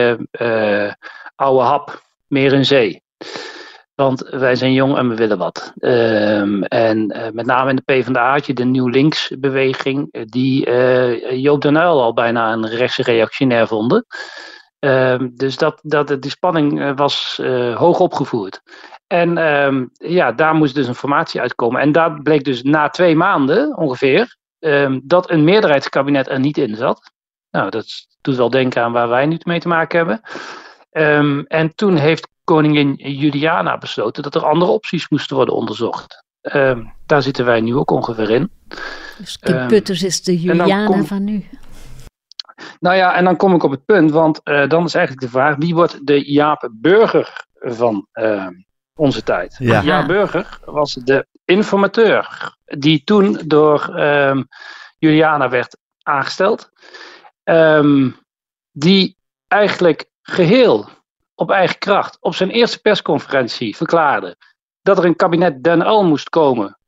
oude hap meer in zee. Want wij zijn jong en we willen wat. Um, en uh, met name in de PvdA de Nieuw Links beweging, eh, die uh, Joop den Uyl al bijna een rechtse reactionair vonden. Um, dus dat, dat, die spanning was hoog opgevoerd. En um, ja, daar moest dus een formatie uitkomen. En daar bleek dus na twee maanden ongeveer dat een meerderheidskabinet er niet in zat. Nou, dat doet wel denken aan waar wij nu mee te maken hebben. en toen heeft koningin Juliana besloten dat er andere opties moesten worden onderzocht. Uh, daar zitten wij nu ook ongeveer in. Dus Kim uh, Putters is de Juliana kom... van nu. Nou ja, en dan kom ik op het punt, want uh, dan is eigenlijk de vraag: wie wordt de Jaap Burger van uh, onze tijd? Ja. Jaap Burger was de informateur die toen door um, Juliana werd aangesteld, um, die eigenlijk geheel op eigen kracht op zijn eerste persconferentie verklaarde dat er een kabinet Den Al moest komen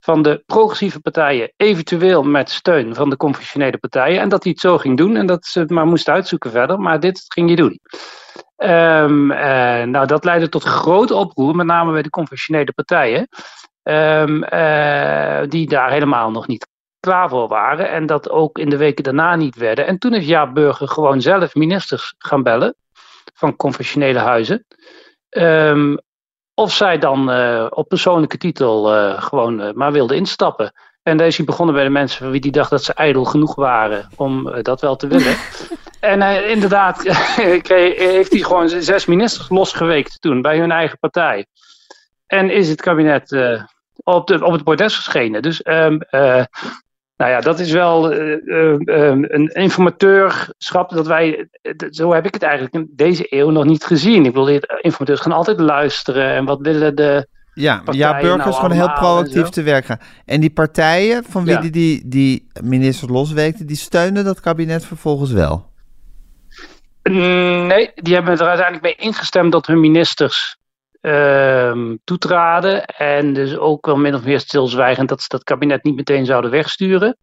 van de progressieve partijen, eventueel met steun van de conventionele partijen. En dat hij het zo ging doen en dat ze het maar moesten uitzoeken verder, maar dit ging je doen. Um, uh, nou, dat leidde tot grote oproer, met name bij de conventionele partijen, um, uh, die daar helemaal nog niet klaar voor waren en dat ook in de weken daarna niet werden. En toen is Jaap Burger gewoon zelf ministers gaan bellen van conventionele huizen. Um, of zij dan uh, op persoonlijke titel uh, gewoon uh, maar wilden instappen. En daar is hij begonnen bij de mensen van wie die dacht dat ze ijdel genoeg waren om dat wel te willen. en inderdaad heeft hij gewoon zes ministers losgeweekt toen bij hun eigen partij. En is het kabinet op, de, op het bordes verschenen. Dus um, nou ja, dat is wel uh, uh, een informateurschap dat wij, zo heb ik het eigenlijk in deze eeuw nog niet gezien. Ik bedoel, informateurs gaan altijd luisteren en wat willen de ja, ja burgers nou gewoon heel proactief te werk gaan. En die partijen van wie ja. die, die, die ministers losweekten, die steunen dat kabinet vervolgens wel? Nee, die hebben er uiteindelijk mee ingestemd dat hun ministers toetraden. En dus ook wel min of meer stilzwijgend dat ze dat kabinet niet meteen zouden wegsturen.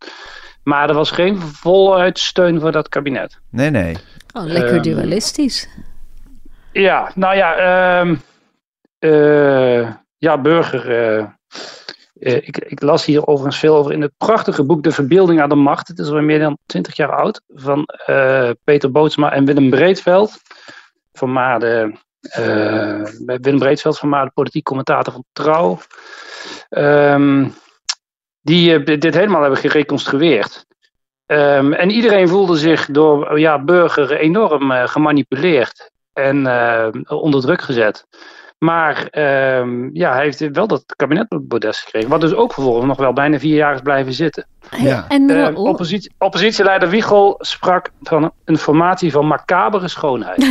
Maar er was geen voluit steun voor dat kabinet. Nee, nee. Oh, lekker um, dualistisch. Ja, nou ja, um, uh, ja, Burger. Uh, uh, ik, ik, las hier overigens veel over in het prachtige boek De Verbeelding aan de Macht. Het is al meer dan twintig jaar oud. Van Peter Bootsma en Willem Breedveld. Vermaarde uh, Willem Breedveld, van de politiek commentator van Trouw. Um, die uh, dit helemaal hebben gereconstrueerd. Um, en iedereen voelde zich door ja, burger enorm uh, gemanipuleerd en onder druk gezet. Maar um, ja, hij heeft wel dat kabinet op het bordes gekregen. Wat dus ook vervolgens nog wel bijna vier jaar is blijven zitten. Ja. En, uh, oppositie, oppositieleider Wiegel sprak van een formatie van macabere schoonheid.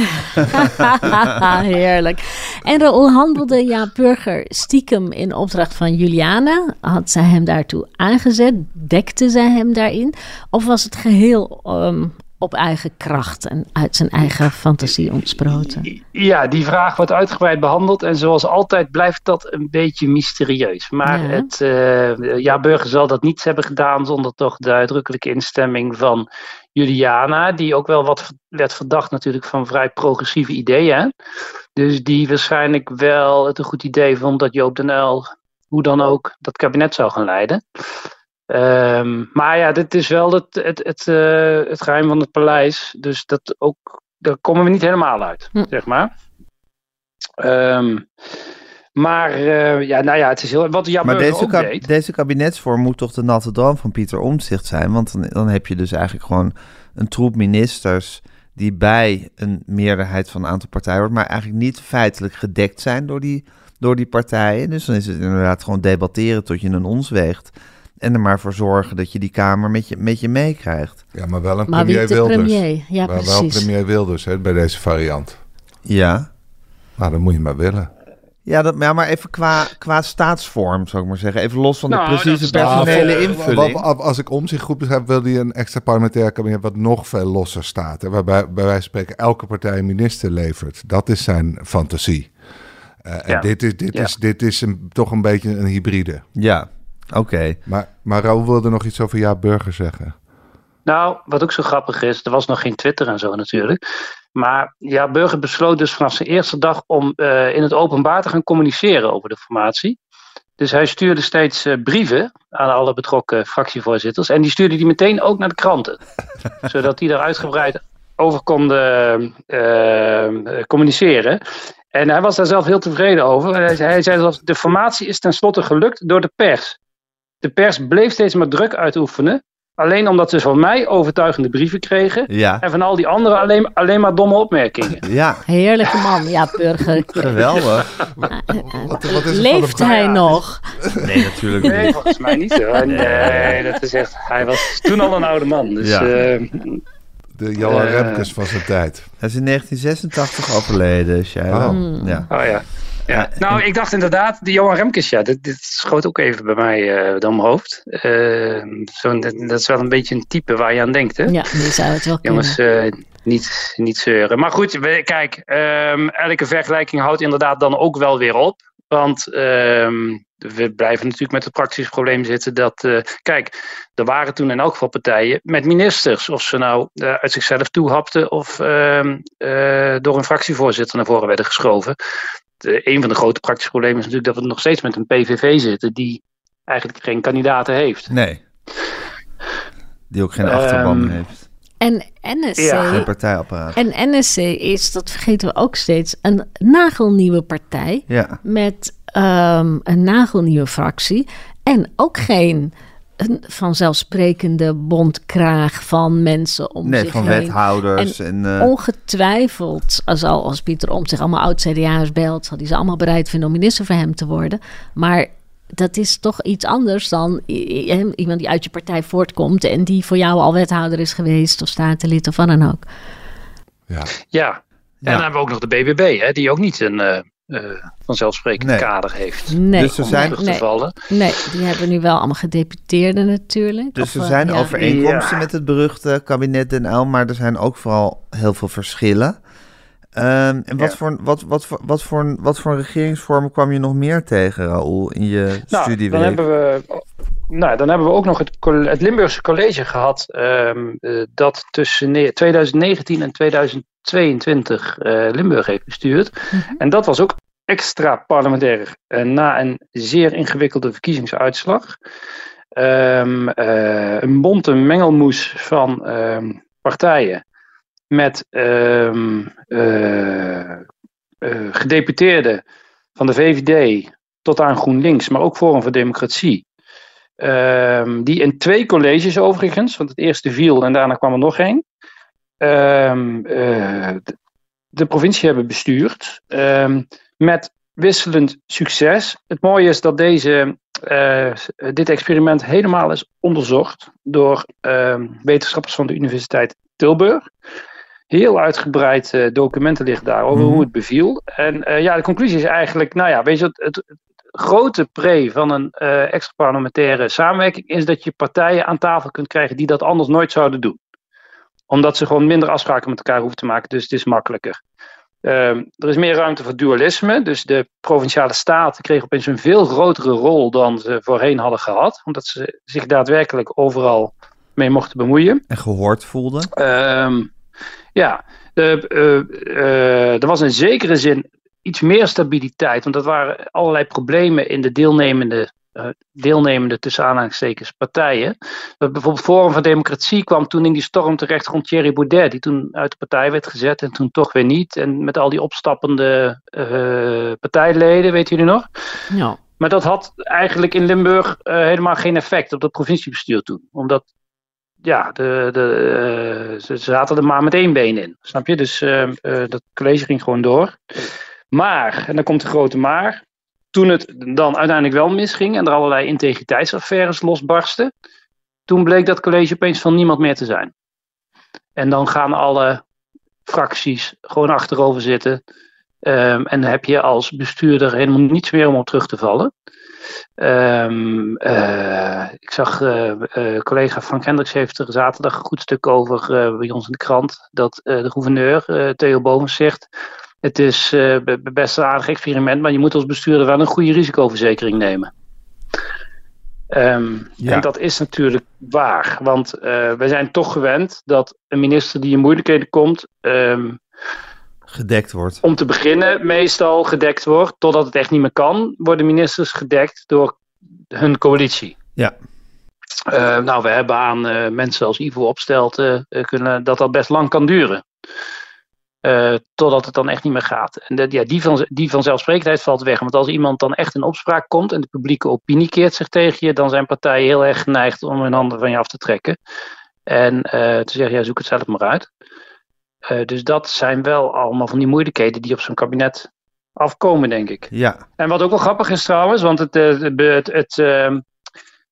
Heerlijk. En Raoul handelde ja Burger stiekem in opdracht van Juliana? Had zij hem daartoe aangezet? Dekte zij hem daarin? Of was het geheel um, op eigen kracht en uit zijn eigen fantasie ontsproten? Ja, die vraag wordt uitgebreid behandeld. En zoals altijd blijft dat een beetje mysterieus. Maar ja. het, uh, ja, Burger zal dat niet hebben gedaan zonder toch de uitdrukkelijke instemming van Juliana. Die ook wel wat werd verdacht natuurlijk van vrij progressieve ideeën. Dus die waarschijnlijk wel het een goed idee vond dat Joop den Uyl, hoe dan ook, dat kabinet zou gaan leiden. Um, maar ja, dit is wel het, het, het, uh, het geheim van het paleis. Dus dat ook, daar komen we niet helemaal uit, hm. zeg maar. Um, maar uh, ja, nou ja, het is heel. Wat Jan maar deze, kab deed. deze kabinetsvorm moet toch de natte droom van Pieter Omtzigt zijn? Want dan, dan heb je dus eigenlijk gewoon een troep ministers die bij een meerderheid van een aantal partijen wordt, maar eigenlijk niet feitelijk gedekt zijn door die, door die partijen. Dus dan is het inderdaad gewoon debatteren tot je een ons weegt. En er maar voor zorgen dat je die Kamer met je, met je meekrijgt. Ja, maar wel een Maar wie premier Wilders. premier? Ja, Maar wel precies. premier Wilders hè, bij deze variant. Ja. Nou, dat moet je maar willen. Ja, dat, ja maar even qua, qua staatsvorm, zou ik maar zeggen. Even los van de Nou, precieze is- personele invulling. Wat- Als ik om zich goed begrijp, wil hij een extra parlementair kabinet wat nog veel losser staat. Hè, waarbij bij wijze van spreken elke partij een minister levert. Dat is zijn fantasie. Eh, En Ja. dit is, dit Ja. is, dit is een, toch een beetje een hybride. Ja, oké. Maar, maar Raoul wilde nog iets over Ja Burger zeggen. Nou, wat ook zo grappig is, er was nog geen Twitter en zo natuurlijk. Maar ja, Burger besloot dus vanaf zijn eerste dag om eh, in het openbaar te gaan communiceren over de formatie. Dus hij stuurde steeds eh, brieven aan alle betrokken fractievoorzitters. En die stuurde die meteen ook naar de kranten. zodat die daar uitgebreid over konden eh, communiceren. En hij was daar zelf heel tevreden over. Hij zei, hij zei zelfs, de formatie is tenslotte gelukt door de pers. De pers bleef steeds maar druk uitoefenen. Alleen omdat ze van mij overtuigende brieven kregen. Ja, En van al die anderen alleen, alleen maar domme opmerkingen. ja, Heerlijke man, ja, Burger. geweldig. Wat, wat is er Leeft hij nog? Nee, natuurlijk Nee, niet. volgens mij niet hoor. Nee, dat is echt. Hij was toen al een oude man. Dus Ja. eh, De Johan Eh. Remkes van zijn tijd. Hij is in 1986 overleden, Shaila. Oh. Ja. oh ja. Ja. Nou, ik dacht inderdaad, die Johan Remkes, ja, dit, dit schoot ook even bij mij eh door mijn hoofd. Eh, zo'n- dat, dat is wel een beetje een type waar je aan denkt, hè? Ja, die zou het wel kunnen. Jongens, eh, niet, niet zeuren. Maar goed, we, kijk, ehm, elke vergelijking houdt inderdaad dan ook wel weer op. Want ehm, we blijven natuurlijk met het praktische probleem zitten dat, eh, kijk, er waren toen in elk geval partijen met ministers. Of ze nou eh, uit zichzelf toehapten of ehm, eh, door een fractievoorzitter naar voren werden geschoven. De, een van de grote praktische problemen is natuurlijk dat we nog steeds met een PVV zitten die eigenlijk geen kandidaten heeft. Nee. Die ook geen achterban Ehm, heeft. En NSC, Ja. Geen partijapparaat. en NSC is, dat vergeten we ook steeds, een nagelnieuwe partij. Ja. met ehm, een nagelnieuwe fractie. En ook geen een vanzelfsprekende bondkraag van mensen om Nee, zich van heen. wethouders en... eh, Ongetwijfeld, als, al, als Pieter Omtzigt zich allemaal oud-CDA'ers belt... zal hij ze allemaal bereid vinden om minister voor hem te worden. Maar dat is toch iets anders dan iemand die uit je partij voortkomt... en die voor jou al wethouder is geweest of statenlid of wat dan ook. Ja. Ja, en dan hebben we ook nog de BBB, hè, die ook niet een uh, vanzelfsprekend kader heeft. Nee. Dus er zijn, nee. nee, die hebben nu wel allemaal gedeputeerden natuurlijk. Dus er eh, zijn overeenkomsten met het beruchte kabinet Den maar er zijn ook vooral heel veel verschillen. Ehm, en wat, voor, wat, wat, wat, wat, voor, wat voor regeringsvorm kwam je nog meer tegen, Raoul, in je nou, studieweek? Dan hebben we, nou, dan hebben we ook nog het, het Limburgse College gehad. Ehm, eh, dat tussen 2019 en 2020 22 eh, Limburg heeft bestuurd. Mhm. En dat was ook extra parlementair eh, na een zeer ingewikkelde verkiezingsuitslag. Um, een bonte mengelmoes van ehm, partijen met ehm, gedeputeerden van de VVD tot aan GroenLinks, maar ook Forum voor Democratie. Die in twee colleges overigens, want het eerste viel en daarna kwam er nog één ehm, eh, de, de provincie hebben bestuurd. ehm, met wisselend succes. Het mooie is dat deze, eh, dit experiment helemaal is onderzocht door ehm, wetenschappers van de Universiteit Tilburg. heel uitgebreid documenten liggen daar over Mhm. hoe het beviel. En ja, de conclusie is eigenlijk, nou ja, weet je, het, het grote pre van een extra parlementaire samenwerking is dat je partijen aan tafel kunt krijgen die dat anders nooit zouden doen. Omdat ze gewoon minder afspraken met elkaar hoeven te maken, dus het is makkelijker. Uh, er is meer ruimte voor dualisme, dus de provinciale staten kregen opeens een veel grotere rol dan ze voorheen hadden gehad, omdat ze zich daadwerkelijk overal mee mochten bemoeien. En gehoord voelden. Uh, ja, de, uh, er was in zekere zin iets meer stabiliteit. Want dat waren allerlei problemen in de deelnemende, deelnemende tussen aanhalingstekens partijen. Dat bijvoorbeeld Forum van Democratie kwam toen in die storm terecht rond Thierry Baudet, die toen uit de partij werd gezet en toen toch weer niet. En met al die opstappende uh, partijleden, weet jullie nog? Ja. Maar dat had eigenlijk in Limburg uh, helemaal geen effect op het provinciebestuur toen. Omdat ja, de, de, ze zaten er maar met één been in. Snap je? Dus dat college ging gewoon door. Maar, en dan komt de grote maar, toen het dan uiteindelijk wel misging en er allerlei integriteitsaffaires losbarsten, toen bleek dat college opeens van niemand meer te zijn. En dan gaan alle fracties gewoon achterover zitten. Um, en heb je als bestuurder helemaal niets meer om op terug te vallen. Um, uh, ik zag uh, uh, collega Frank Hendricks heeft er zaterdag een goed stuk over bij ons in de krant. Dat de gouverneur Theo Bovens zegt het is uh, best een aardig experiment, maar je moet als bestuurder wel een goede risicoverzekering nemen. Um, ja. En dat is natuurlijk waar, want uh, we zijn toch gewend dat een minister die in moeilijkheden komt, um, gedekt wordt. Om te beginnen, meestal gedekt wordt, totdat het echt niet meer kan, worden ministers gedekt door hun coalitie. Ja. Uh, nou, we hebben aan mensen als Ivo Opstelten kunnen dat dat best lang kan duren. Uh, totdat het dan echt niet meer gaat. En ja, die, van, die vanzelfsprekendheid valt weg. Want als iemand dan echt in opspraak komt en de publieke opinie keert zich tegen je, dan zijn partijen heel erg geneigd om hun handen van je af te trekken. En uh, te zeggen, ja, zoek het zelf maar uit. Uh, dus dat zijn wel allemaal van die moeilijkheden die op zo'n kabinet afkomen, denk ik. Ja. En wat ook wel grappig is trouwens, want het, het, het, het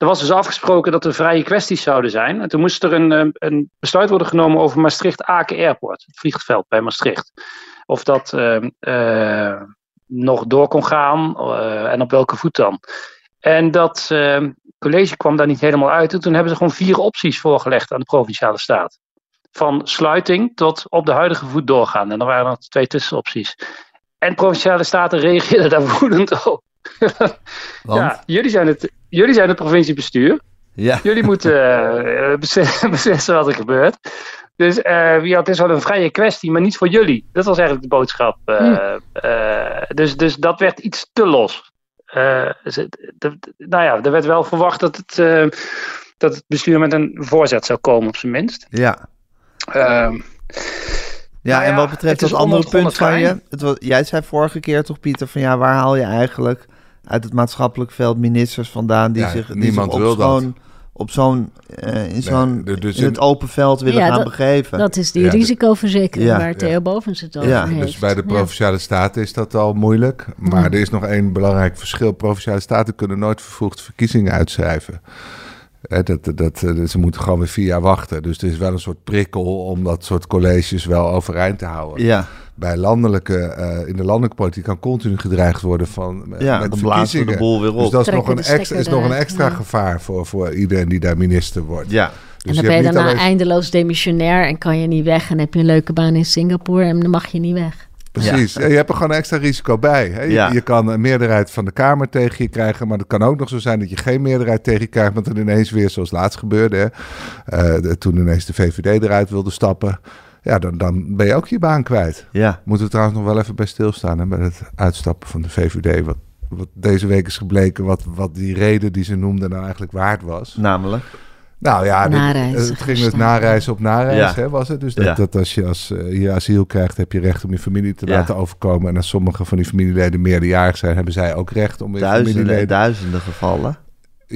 er was dus afgesproken dat er vrije kwesties zouden zijn. En toen moest er een, een besluit worden genomen over Maastricht-Aken Airport, het vliegveld bij Maastricht. Of dat uh, uh, nog door kon gaan uh, en op welke voet dan. En dat college kwam daar niet helemaal uit. En toen hebben ze gewoon vier opties voorgelegd aan de provinciale staat. Van sluiting tot op de huidige voet doorgaan. En er waren nog twee tussenopties. En provinciale staten reageerden daar woedend op. ja, jullie zijn, het, jullie zijn het provinciebestuur. Ja. Jullie moeten uh, beslissen, beslissen wat er gebeurt. Dus uh, ja, het is wel een vrije kwestie, maar niet voor jullie. Dat was eigenlijk de boodschap. Uh, Hm. dus, dus dat werd iets te los. Dus de, de, nou ja, er werd wel verwacht dat het, dat het bestuur met een voorzet zou komen, op zijn minst. Ja. Ehm, Ja, Nou en ja, wat betreft dat andere punt van je. Het was, jij zei vorige keer toch, Pieter, van ja, waar haal je eigenlijk uit het maatschappelijk veld ministers vandaan die Ja, zich, die zich op zo'n op zo'n eh, in zo'n dus in het open veld willen Ja, gaan dat- begeven. Dat is die Ja, de- risicoverzekering Ja. waar Theo Bovens het over Ja, heeft. Dus bij de Ja. provinciale staten is dat al moeilijk. Maar er is nog één belangrijk verschil. Provinciale staten kunnen nooit vervroegd verkiezingen uitschrijven. Hè, dat, dat, dat, ze moeten gewoon weer vier jaar wachten. Dus er is wel een soort prikkel om dat soort colleges wel overeind te houden. ja, Bij landelijke, eh, in de landelijke politiek kan continu gedreigd worden van eh, ja met dan blazen we verkiezingen. de boel weer op. Dus dat is Trekken nog, een extra, is nog een extra ja. gevaar voor, voor iedereen die daar minister wordt. ja, En Dus dan je ben je daarna alleen- eindeloos demissionair en kan je niet weg. En heb je een leuke baan in Singapore en dan mag je niet weg. Precies. Ja, je hebt er gewoon een extra risico bij. Hè? Je, Ja. je kan een meerderheid van de Kamer tegen je krijgen, maar het kan ook nog zo zijn dat je geen meerderheid tegen je krijgt, want dan ineens weer, zoals laatst gebeurde, hè? Eh, de- toen ineens de VVD eruit wilde stappen. Ja, dan, dan ben je ook je baan kwijt. ja, Moeten we trouwens nog wel even bij stilstaan, hè, bij het uitstappen van de VVD. Wat, wat deze week is gebleken, wat, wat die reden die ze noemden nou eigenlijk waard was. namelijk. Nou ja, dit- Nareizen het ging dus nareizen op nareis, Ja. hè, was het. Dus dat, Ja. dat als je als eh, je asiel krijgt, heb je recht om je familie te Ja. laten overkomen. En als sommige van die familieleden meerderjarig zijn, hebben zij ook recht om weer Duizenden familieleden... duizenden gevallen.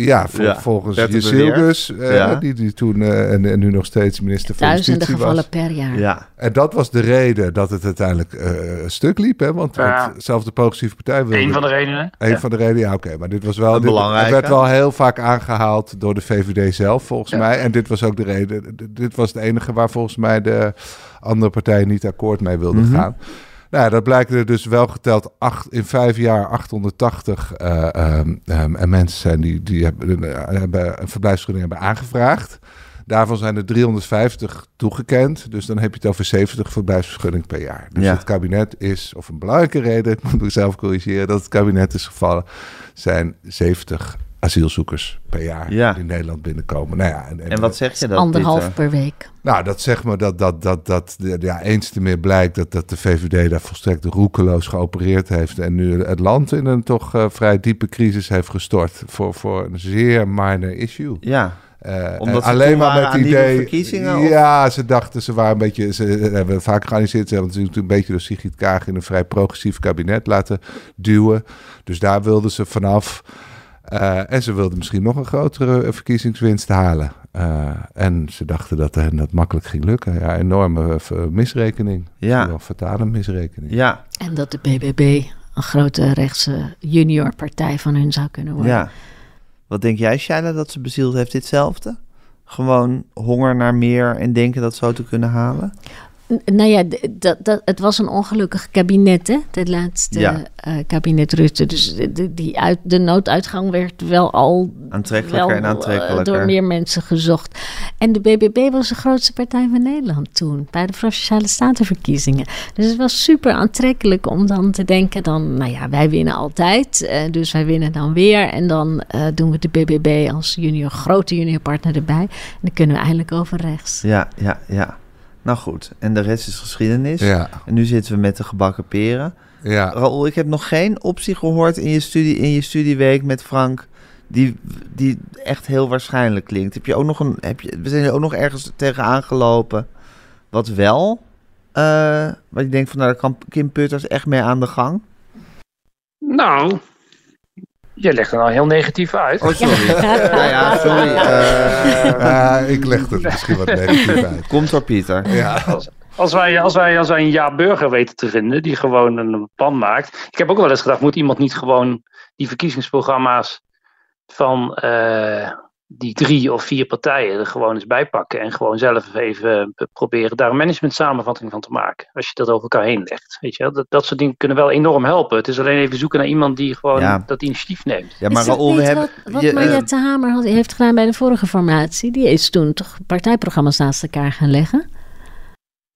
Ja, vol- Ja, volgens Jezilgus, beweerd. eh Ja. die, die toen eh, en, en nu nog steeds minister van Duizenden Justitie gevallen was. per jaar. Ja, En dat was de reden dat het uiteindelijk eh, stuk liep, hè? Want, Ja. want zelfs de progressieve partij wilde... Een van de redenen. Een Ja. van de redenen, ja oké. maar dit was wel... Dit, het werd wel heel vaak aangehaald door de VVD zelf, volgens Ja. mij. En dit was ook de reden... Dit was het enige waar volgens mij de andere partijen niet akkoord mee wilden Mhm. gaan. Nou, ja, dat blijkt er dus wel geteld acht, in vijf jaar 880 eh, ehm, ehm, en mensen zijn die, die hebben, eh, hebben een verblijfsvergunning hebben aangevraagd. Daarvan zijn er 350 toegekend. Dus dan heb je het over 70 verblijfsvergunningen per jaar. Dus Ja. het kabinet is, of een belangrijke reden, ik moet mezelf corrigeren, dat het kabinet is gevallen, zijn 70 asielzoekers per jaar Ja. die in Nederland binnenkomen. Nou ja, en, en wat zeg je dat, Anderhalf per week. nou, dat zeg maar dat, dat, dat, dat de- ja, eens te meer blijkt dat, dat de VVD daar volstrekt roekeloos geopereerd heeft. En nu het land in een toch eh, vrij diepe crisis heeft gestort. Voor, voor een zeer minor issue. Ja, Eh, Omdat en waren aan nieuwe verkiezingen, of? Ja, ze dachten ze waren een beetje. Ze hebben het vaak georganiseerd. Ze hebben natuurlijk een beetje door Sigrid Kaag in een vrij progressief kabinet laten duwen. Dus daar wilden ze vanaf. Eh, en ze wilden misschien nog een grotere verkiezingswinst halen. Eh, en ze dachten dat hen dat makkelijk ging lukken. Ja, enorme eh, misrekening. Ja. Wel fatale misrekening. ja, En dat de BBB een grote rechtse juniorpartij van hun zou kunnen worden. ja. Wat denk jij, Shaila, dat ze bezield heeft ditzelfde? Gewoon honger naar meer en denken dat zo te kunnen halen? Nou ja, dat, dat, het was een ongelukkig kabinet, hè? Het laatste Ja. eh, kabinet Rutte. Dus de, die uit, de nooduitgang werd wel al Aantrekkelijker wel, en eh, aantrekkelijker. door meer mensen gezocht. En de BBB was de grootste partij van Nederland toen, bij de Provinciale Statenverkiezingen. Dus het was super aantrekkelijk om dan te denken dan, nou ja, wij winnen altijd, eh, dus wij winnen dan weer. En dan doen we de BBB als junior, grote juniorpartner erbij. En dan kunnen we eindelijk over rechts. Ja, ja, ja. Nou goed, en de rest is geschiedenis. Ja, En nu zitten we met de gebakken peren. ja. Raoul, ik heb nog geen optie gehoord in je, studie, in je studieweek met Frank... Die, die echt heel waarschijnlijk klinkt. Heb je ook nog een, heb je, we zijn er ook nog ergens tegenaan gelopen... wat wel... eh wat je denkt van, nou, daar kan Kim Putters echt mee aan de gang. Nou, je legt er nou heel negatief uit. Oh, sorry. ja, ja, sorry. eh, Ah, ik leg het misschien wat negatief uit. komt door Pieter. Ja. Als wij, als, wij, als wij een ja-burger weten te vinden die gewoon een plan maakt. Ik heb ook wel eens gedacht, moet iemand niet gewoon die verkiezingsprogramma's van eh, die drie of vier partijen er gewoon eens bij pakken. En gewoon zelf even proberen daar een management samenvatting van te maken. Als je dat over elkaar heen legt. Weet je wel? Dat, dat soort dingen kunnen wel enorm helpen. Het is alleen even zoeken naar iemand die gewoon Ja. dat initiatief neemt. Ja, maar Raoul, we hebben... Wat, wat je, eh, Hamer had, heeft gedaan bij de vorige formatie. Die is toen toch partijprogramma's naast elkaar gaan leggen.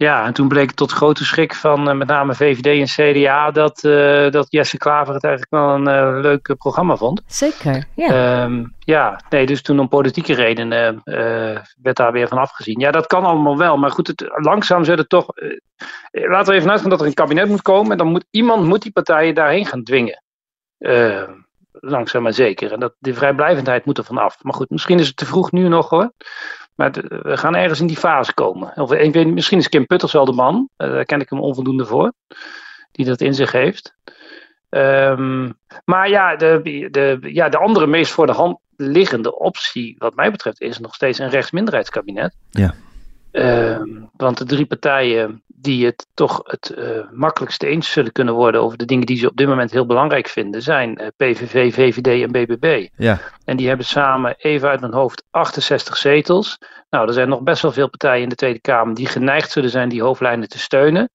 Ja, en toen bleek tot grote schrik van eh, met name VVD en CDA dat, eh, dat Jesse Klaver het eigenlijk wel een eh, leuk programma vond. Zeker, ja. Ja. ja, nee, dus toen om politieke redenen werd daar weer van afgezien. Ja, dat kan allemaal wel, maar goed, het, langzaam zullen toch. laten we even uitgaan dat er een kabinet moet komen en dan moet iemand moet die partijen daarheen gaan dwingen. Eh, langzaam maar zeker. En dat, die vrijblijvendheid moet er vanaf. Maar goed, misschien is het te vroeg nu nog hoor. Maar we gaan ergens in die fase komen. Of, ik weet, misschien is Kim Putters wel de man. Eh, daar ken ik hem onvoldoende voor. Die dat in zich heeft. Ehm, maar ja de, de, ja, de andere meest voor de hand liggende optie, wat mij betreft, is nog steeds een rechtsminderheidskabinet. Ja. Ehm, want de drie partijen die het toch het eh, makkelijkste eens zullen kunnen worden over de dingen die ze op dit moment heel belangrijk vinden, zijn eh, PVV, VVD en BBB. Ja, En die hebben samen, even uit mijn hoofd, 68 zetels. Nou, er zijn nog best wel veel partijen in de Tweede Kamer die geneigd zullen zijn die hoofdlijnen te steunen.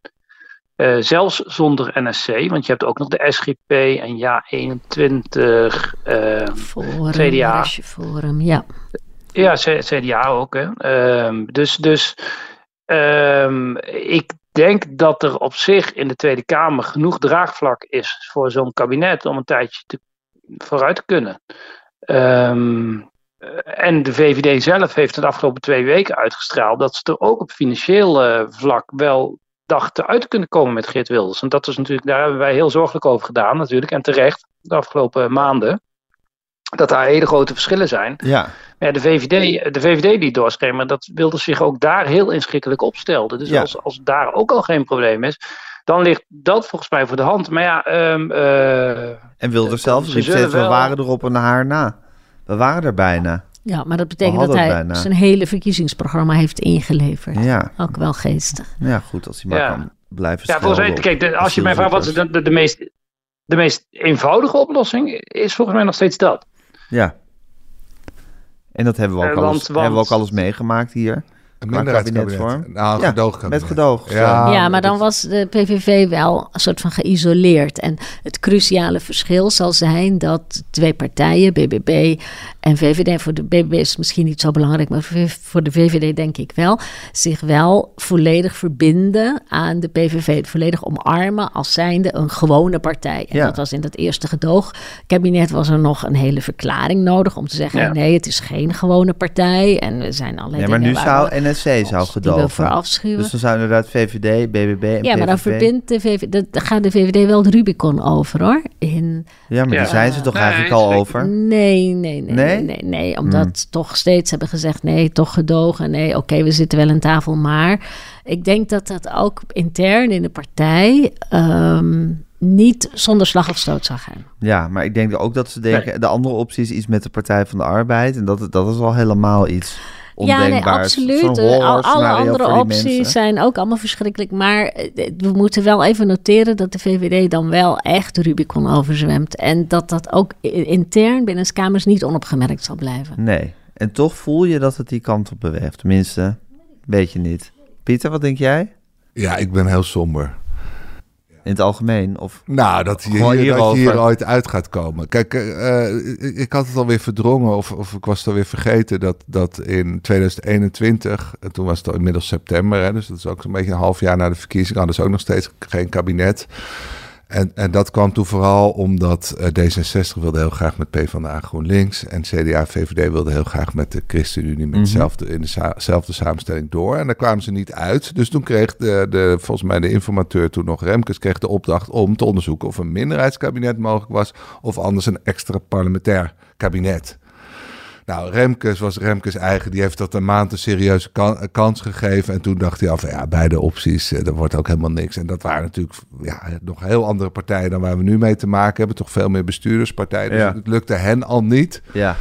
Eh, zelfs zonder NSC, want je hebt ook nog de SGP en Ja21. eh, Forum, CDA. Forum, ja. Ja, CDA ook. Hè. Ehm, dus dus ehm, ik denk dat er op zich in de Tweede Kamer genoeg draagvlak is voor zo'n kabinet om een tijdje vooruit te kunnen. Ehm, eh, en de VVD zelf heeft de afgelopen twee weken uitgestraald dat ze er ook op financieel eh, vlak wel dachten uit te kunnen komen met Geert Wilders. En dat is natuurlijk, daar hebben wij heel zorgelijk over gedaan natuurlijk. En terecht, de afgelopen maanden. Dat daar hele grote verschillen zijn. ja. Ja, de VVD, de VVD die doorschemeren, dat wilde zich ook daar heel inschikkelijk opstelden. Dus Ja. als, als daar ook al geen probleem is, dan ligt dat volgens mij voor de hand. Maar ja, ehm, eh, En Wilders zelf Ze riep steeds, we waren er op een haar na. We waren er bijna. Ja, maar dat betekent dat hij bijna. zijn hele verkiezingsprogramma heeft ingeleverd. Ja, Ook wel geestig. ja goed, als hij maar Ja. kan blijven Ja, volgens mij, kijk, de- als je mij vraagt wat is de, de, de meest, de meest eenvoudige oplossing, is volgens mij nog steeds dat. Ja. En dat hebben we ook, alles, want- want- hebben we ook alles meegemaakt hier. Een minderheidskabinet. Nou, een Ja, gedoogkabinet. met gedoog. Ja, ja, maar dan was de PVV wel een soort van geïsoleerd. En het cruciale verschil zal zijn dat twee partijen, BBB en VVD, voor de BBB is het misschien niet zo belangrijk, maar voor de VVD denk ik wel, zich wel volledig verbinden aan de PVV. Volledig omarmen als zijnde een gewone partij. En Ja. dat was in dat eerste gedoogkabinet was er nog een hele verklaring nodig om te zeggen, Ja. nee, het is geen gewone partij. En we zijn alleen Nee, maar nu zou we- NSC zou die we gedogen. voor afschuwen. Dus dan zou inderdaad VVD, BBB en Ja, maar dan verbindt de VVD, dat, gaat de VVD wel de Rubicon over hoor. In, Ja, maar Ja. daar zijn ze toch Nee, eigenlijk al over? nee, nee, nee, Nee? nee, nee, nee, omdat ze toch steeds hebben gezegd nee, toch gedogen. Nee, oké, we zitten wel aan tafel, maar ik denk dat dat ook intern in de partij ehm, niet zonder slag of stoot zou gaan. Ja, maar ik denk ook dat ze denken... de andere optie is iets met de Partij van de Arbeid. En dat, dat is al helemaal iets Ja, nee, absoluut. Al, alle andere opties mensen. zijn ook allemaal verschrikkelijk. Maar eh, we moeten wel even noteren dat de VVD dan wel echt de Rubicon overzwemt. En dat dat ook intern binnen de Kamers niet onopgemerkt zal blijven. Nee. En toch voel je dat het die kant op beweegt. Tenminste, weet je niet. Pieter, wat denk jij? Ja, ik ben heel somber. In het algemeen? Of... Nou, dat je, hier, dat je hier ooit uit gaat komen. Kijk, eh, eh, ik, had het alweer verdrongen of, of ik was het alweer vergeten dat, dat in 2021, en toen was het al inmiddels september, hè, dus dat is ook zo'n beetje een half jaar na de verkiezingen, hadden ze ook nog steeds geen kabinet. En, en dat kwam toen vooral omdat eh, D66 wilde heel graag met PvdA GroenLinks en CDA VVD wilde heel graag met de ChristenUnie met Mhm. dezelfde, in dezelfde samenstelling door. En daar kwamen ze niet uit. Dus toen kreeg de, de, volgens mij de informateur toen nog Remkes kreeg de opdracht om te onderzoeken of een minderheidskabinet mogelijk was of anders een extra parlementair kabinet. Nou, Remkes was Remkes eigen. Die heeft dat een maand een serieuze kan- kans gegeven. En toen dacht hij af, ja, beide opties, eh, er wordt ook helemaal niks. En dat waren natuurlijk ja, nog heel andere partijen dan waar we nu mee te maken hebben. Toch veel meer bestuurderspartijen. Dus Ja. het lukte hen al niet. Ja.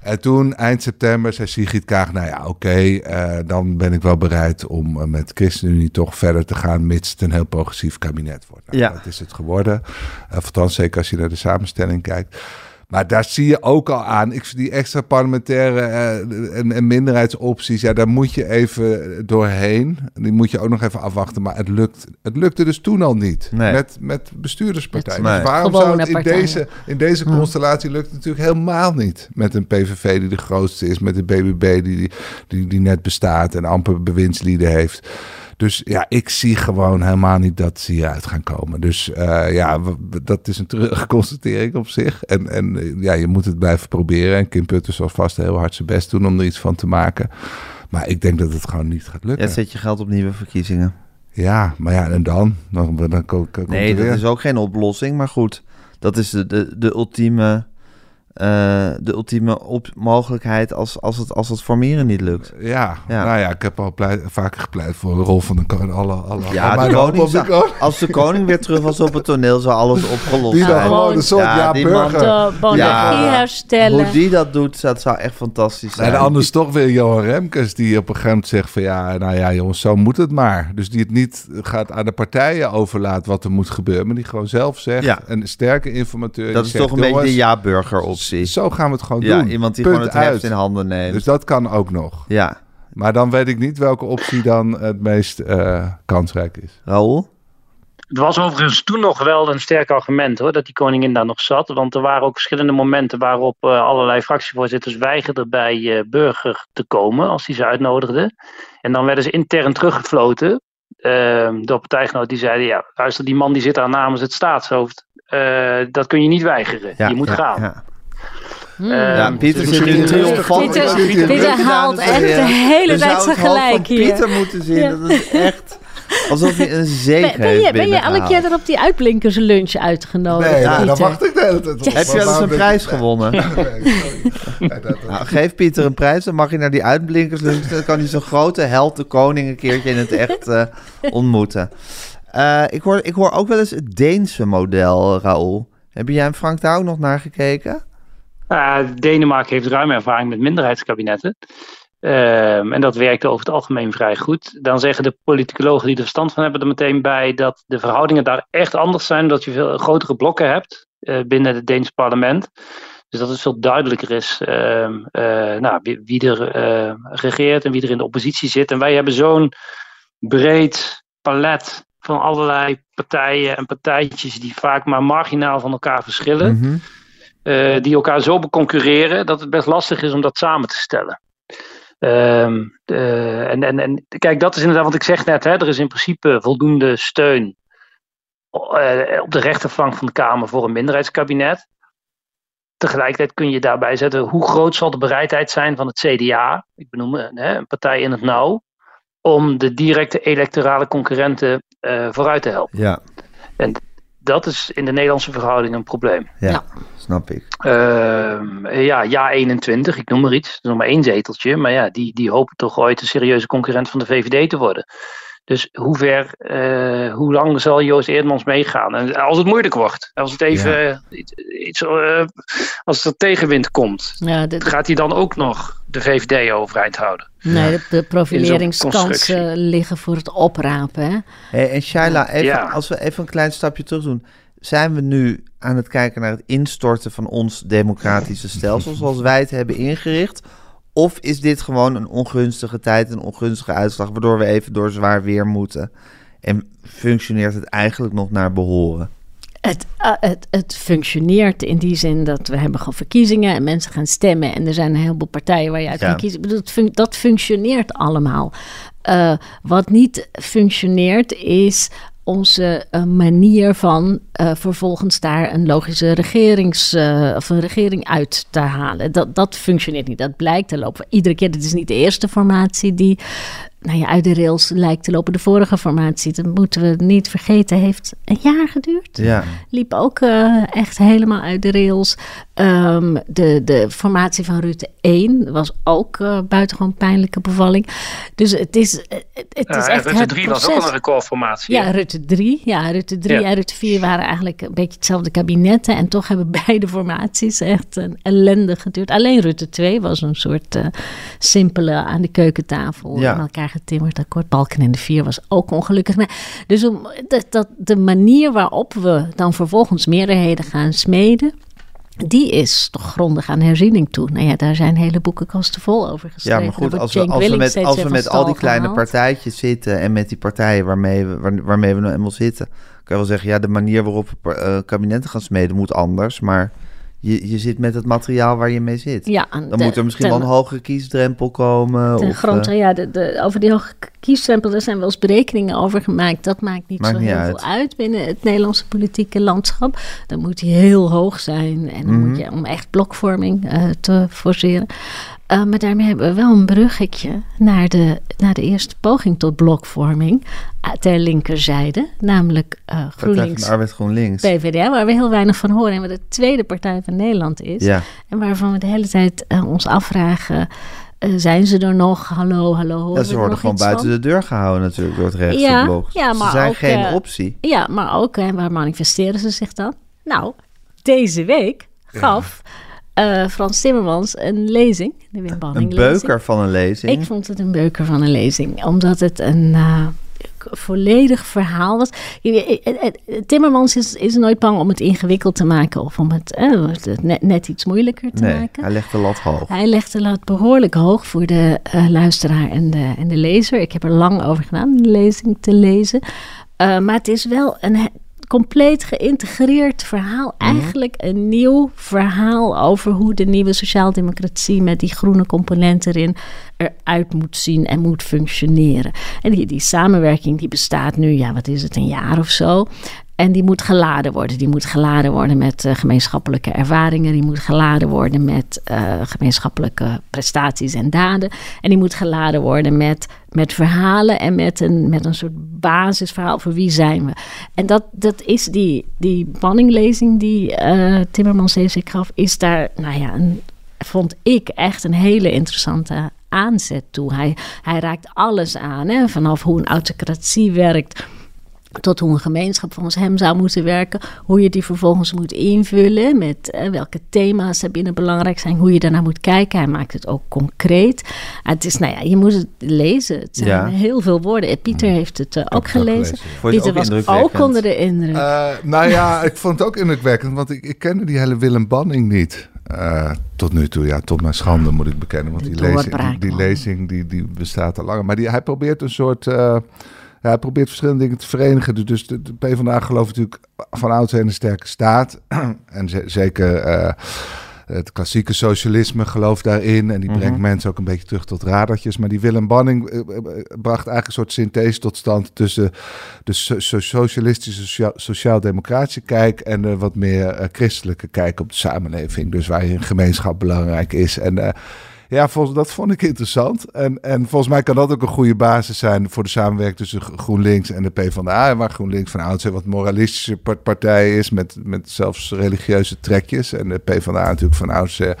En toen, eind september, zei Sigrid Kaag... nou ja, oké, eh, dan ben ik wel bereid om eh, met ChristenUnie toch verder te gaan... mits het een heel progressief kabinet wordt. Nou, Ja. Dat is het geworden. Uh, althans, zeker als je naar de samenstelling kijkt. Maar daar zie je ook al aan, ik, die extra parlementaire eh, en, en minderheidsopties, ja, daar moet je even doorheen. Die moet je ook nog even afwachten. Maar het, lukt, het lukte dus toen al niet Nee. met, met bestuurderspartijen. Dus waarom Gewone zou het in partijen. deze, in deze constellatie lukt het natuurlijk helemaal niet. Met een PVV die de grootste is, met een BBB die, die, die net bestaat en amper bewindslieden heeft. Dus ja, ik zie gewoon helemaal niet dat ze hieruit gaan komen. Dus eh, ja, dat is een treurige constatering op zich. En, en eh, ja, je moet het blijven proberen. En Kim Putters zal vast heel hard zijn best doen om er iets van te maken. Maar ik denk dat het gewoon niet gaat lukken. Ja, zet je geld op nieuwe verkiezingen. Ja, maar ja, en dan? Dan, dan, komt Nee, dat weer. is ook geen oplossing. Maar goed, dat is de, de, de ultieme, eh, de ultieme op mogelijkheid als, als, het, als het formeren niet lukt. Ja, Ja. nou ja, ik heb al pleit, vaker gepleit voor een rol van de koning. Alle, alle, Ja, de koning op de koning. Als de koning weer terug was op het toneel, zou alles opgelost Die dan zijn. gewoon een soort Ja, ja, die man- burger. De monarchie Ja. herstellen. Hoe die dat doet, dat zou echt fantastisch zijn. En anders toch weer Johan Remkes, die op een gegeven moment zegt van ja, nou ja jongens, zo moet het maar. Dus die het niet gaat aan de partijen overlaat wat er moet gebeuren, maar die gewoon zelf zegt. Ja. Een sterke informateur. dat is zegt, toch een beetje de ja-burger optie. Zo gaan we het gewoon Ja, doen. iemand die Punt gewoon het heft in handen neemt. Dus dat kan ook nog. Ja, Maar dan weet ik niet welke optie dan het meest eh, kansrijk is. Raoul? Het was overigens toen nog wel een sterk argument hoor, dat die koningin daar nog zat. Want er waren ook verschillende momenten waarop eh, allerlei fractievoorzitters weigerden bij eh, Burger te komen als hij ze uitnodigde. En dan werden ze intern teruggefloten eh, door partijgenoten die zeiden, ja luister die man die zit daar namens het staatshoofd. Eh, dat kun je niet weigeren. Ja, je moet ja, gaan. Ja, Hmm. ja Pieter zit misschien- triomfant. Pieter- Pieter Pieter Pieter haalt echt de hele Je tijd zijn gelijk hier. Pieter moeten zien. Ja. Dat is echt alsof hij een Ben, je, ben je elke keer er op die uitblinkers lunch uitgenodigd? Nee, ja, dan Pieter? wacht ik de hele tijd op. Heb je wel eens een prijs gewonnen? Nee, Nou, geef Pieter een prijs, dan mag je naar die uitblinkers. Dan kan hij zo'n grote held, de koning, een keertje in het echt eh, ontmoeten. Eh, ik, hoor, ik hoor ook wel eens het Deense model, Raoul. Heb jij en Frank daar ook nog naar gekeken? Uh, Denemarken heeft ruime ervaring met minderheidskabinetten. Um, en dat werkte over het algemeen vrij goed. Dan zeggen de politicologen die er verstand van hebben er meteen bij dat de verhoudingen daar echt anders zijn, dat je veel grotere blokken hebt uh, binnen het Deense parlement. Dus dat het veel duidelijker is uh, nou, wie, er regeert en wie er in de oppositie zit. En wij hebben zo'n breed palet van allerlei partijen en partijtjes die vaak maar marginaal van elkaar verschillen. -hmm. Uh, die elkaar zo beconcurreren dat het best lastig is om dat samen te stellen. Um, uh, en, en, en kijk, dat is inderdaad wat ik zeg net. Hè, er is in principe voldoende steun uh, op de rechterflank van de Kamer voor een minderheidskabinet. Tegelijkertijd kun je daarbij zetten hoe groot zal de bereidheid zijn van het CDA, ik benoem hè, een partij in het nauw, om de directe electorale concurrenten uh, vooruit te helpen. Ja. En dat is in de Nederlandse verhouding een probleem. Ja, ja. Snap ik. Uh, ja, ja 21, ik noem maar iets. Dat is nog maar één zeteltje. Maar ja, die, die hopen toch ooit een serieuze concurrent van de VVD te worden. Dus hoe ver, uh, hoe lang zal Joost Eerdmans meegaan? En als het moeilijk wordt, als het even ja. iets, iets uh, als er tegenwind komt, ja, dit, gaat hij dan ook nog de VVD overeind houden? Nee, de, de profileringskansen liggen voor het oprapen. Hè? Hey, en Shaila, even, ja. als we even een klein stapje terug doen. Zijn we nu aan het kijken naar het instorten van ons democratische stelsel zoals wij het hebben ingericht? Of is dit gewoon een ongunstige tijd, een ongunstige uitslag, waardoor we even door zwaar weer moeten? En functioneert het eigenlijk nog naar behoren? Het, uh, het, het, functioneert in die zin dat we hebben gewoon verkiezingen en mensen gaan stemmen. En er zijn een heleboel partijen waar je uit ja. kan kiezen. Dat, fun dat functioneert allemaal. Uh, wat niet functioneert is onze uh, manier van uh, vervolgens daar een logische regerings, uh, of een regering uit te halen. Dat, dat functioneert niet. Dat blijkt te lopen. Iedere keer, dit is niet de eerste formatie die nou ja, uit de rails lijkt te lopen. De vorige formatie, dat moeten we niet vergeten, heeft een jaar geduurd. Ja. Liep ook uh, echt helemaal uit de rails. Um, de, de formatie van Rutte 1 was ook uh, buitengewoon pijnlijke bevalling. Dus het is, het, het ja, is echt Rutte 3 was ook al een recordformatie. Ja, Rutte 3. Ja, Rutte 3 ja. en Rutte 4 waren eigenlijk een beetje hetzelfde kabinetten. En toch hebben beide formaties echt een ellende geduurd. Alleen Rutte 2 was een soort uh, simpele aan de keukentafel. Ja. Aan elkaar getimmerd akkoord. Balken in de vier was ook ongelukkig. Nee, dus om, dat, dat, de manier waarop we dan vervolgens meerderheden gaan smeden. Die is toch grondig aan herziening toe. Nou ja, daar zijn hele boekenkasten vol over geschreven. Ja, maar goed, als we, als we met, als we met al die kleine gehaald. partijtjes zitten... en met die partijen waarmee we, waar, waarmee we nou eenmaal zitten... kan je wel zeggen, ja, de manier waarop we uh, kabinetten gaan smeden moet anders... maar je, je zit met het materiaal waar je mee zit. Ja, dan de, moet er misschien ten, wel een hogere kiesdrempel komen. Ten of, grond, uh, ja, de, de, over die hoge kiesdrempel, daar zijn wel eens berekeningen over gemaakt. Dat maakt niet maakt zo niet heel uit. veel uit binnen het Nederlandse politieke landschap. Dan moet die heel hoog zijn. En dan Mhm. moet je om echt blokvorming uh, te forceren. Uh, maar daarmee hebben we wel een bruggetje naar de, naar de eerste poging tot blokvorming uh, ter linkerzijde, namelijk uh, GroenLinks. Van Arbeid GroenLinks. PvdA, waar we heel weinig van horen en wat de tweede partij van Nederland is. Ja. En waarvan we de hele tijd ons afvragen. Zijn ze er nog? Hallo, hallo. Ja, ze worden gewoon buiten van? de deur gehouden natuurlijk door het rechtse ja, blok. Ja, maar ze zijn ook, geen optie. Ja, maar ook, waar manifesteren ze zich dan? Nou, deze week gaf ja. Uh, Frans Timmermans een lezing. De Wim Een beuker van een lezing? Ik vond het een beuker van een lezing. Omdat het een uh, volledig verhaal was. Timmermans is, is nooit bang om het ingewikkeld te maken of om het, eh, net, net, iets moeilijker te nee, maken. Hij legt de lat hoog. Hij legt de lat behoorlijk hoog voor de uh, luisteraar en de, en de lezer. Ik heb er lang over gedaan, de lezing te lezen. Uh, maar het is wel een compleet geïntegreerd verhaal. -hmm. Eigenlijk een nieuw verhaal over hoe de nieuwe sociaaldemocratie met die groene component erin eruit moet zien en moet functioneren. En die, die samenwerking die bestaat nu, ja, wat is het, een jaar of zo. En die moet geladen worden. Die moet geladen worden met uh, gemeenschappelijke ervaringen. Die moet geladen worden met uh, gemeenschappelijke prestaties en daden. En die moet geladen worden met, met verhalen en met een, met een soort basisverhaal voor wie zijn we. En dat, dat is die, die banninglezing die uh, Timmermans deze gaf, is daar, nou ja, een, vond ik echt een hele interessante aanzet toe. Hij, hij raakt alles aan, hè? vanaf hoe een autocratie werkt tot hoe een gemeenschap volgens hem zou moeten werken. Hoe je die vervolgens moet invullen met eh, welke thema's er binnen belangrijk zijn. Hoe je daarnaar moet kijken. Hij maakt het ook concreet. Ah, het is, nou ja, je moet het lezen. Het zijn Ja. heel veel woorden. En Pieter heeft het eh, ook het ook gelezen. Pieter ook was ook onder de indruk. Eh, nou ja, ik vond het ook indrukwekkend, want ik, ik kende die hele Willem Banning niet. Eh, tot nu toe, ja, tot mijn schande moet ik bekennen. Want die lezing, die, die lezing die, die bestaat al langer. Maar die, hij probeert een soort... ja, hij probeert verschillende dingen te verenigen. Dus- Dus de, de PvdA gelooft natuurlijk van ouds in een sterke staat. en ze- zeker eh, het klassieke socialisme gelooft daarin. En die Mhm. brengt mensen ook een beetje terug tot radertjes. Maar die Willem Banning eh, eh, bracht eigenlijk een soort synthese tot stand... tussen de so- so- socialistische, socia- sociaal-democratische kijk... en de wat meer christelijke kijk op de samenleving. Dus waar een gemeenschap belangrijk is. En... ja, volgens, dat vond ik interessant. En, en volgens mij kan dat ook een goede basis zijn voor de samenwerking tussen Gro- GroenLinks en de PvdA. Waar GroenLinks van oudsher wat moralistische par- partij is, met, met zelfs religieuze trekjes. En de PvdA natuurlijk van oudsher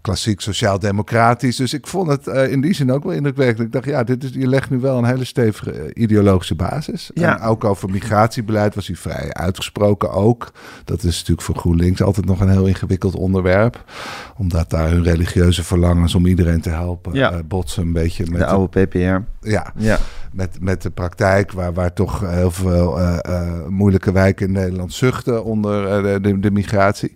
klassiek sociaal-democratisch. Dus ik vond het eh, in die zin ook wel indrukwekkend. Ik dacht, ja, dit is, je legt nu wel een hele stevige eh, ideologische basis. Ja. En ook over migratiebeleid was hij vrij uitgesproken ook. Dat is natuurlijk voor GroenLinks altijd nog een heel ingewikkeld onderwerp. Omdat daar hun religieuze verlangens om iedereen te helpen Ja. eh, botsen een beetje met De oude PPR. ja, Ja. met, met de praktijk, waar, waar toch heel veel moeilijke wijken in Nederland zuchten onder de, de, de migratie.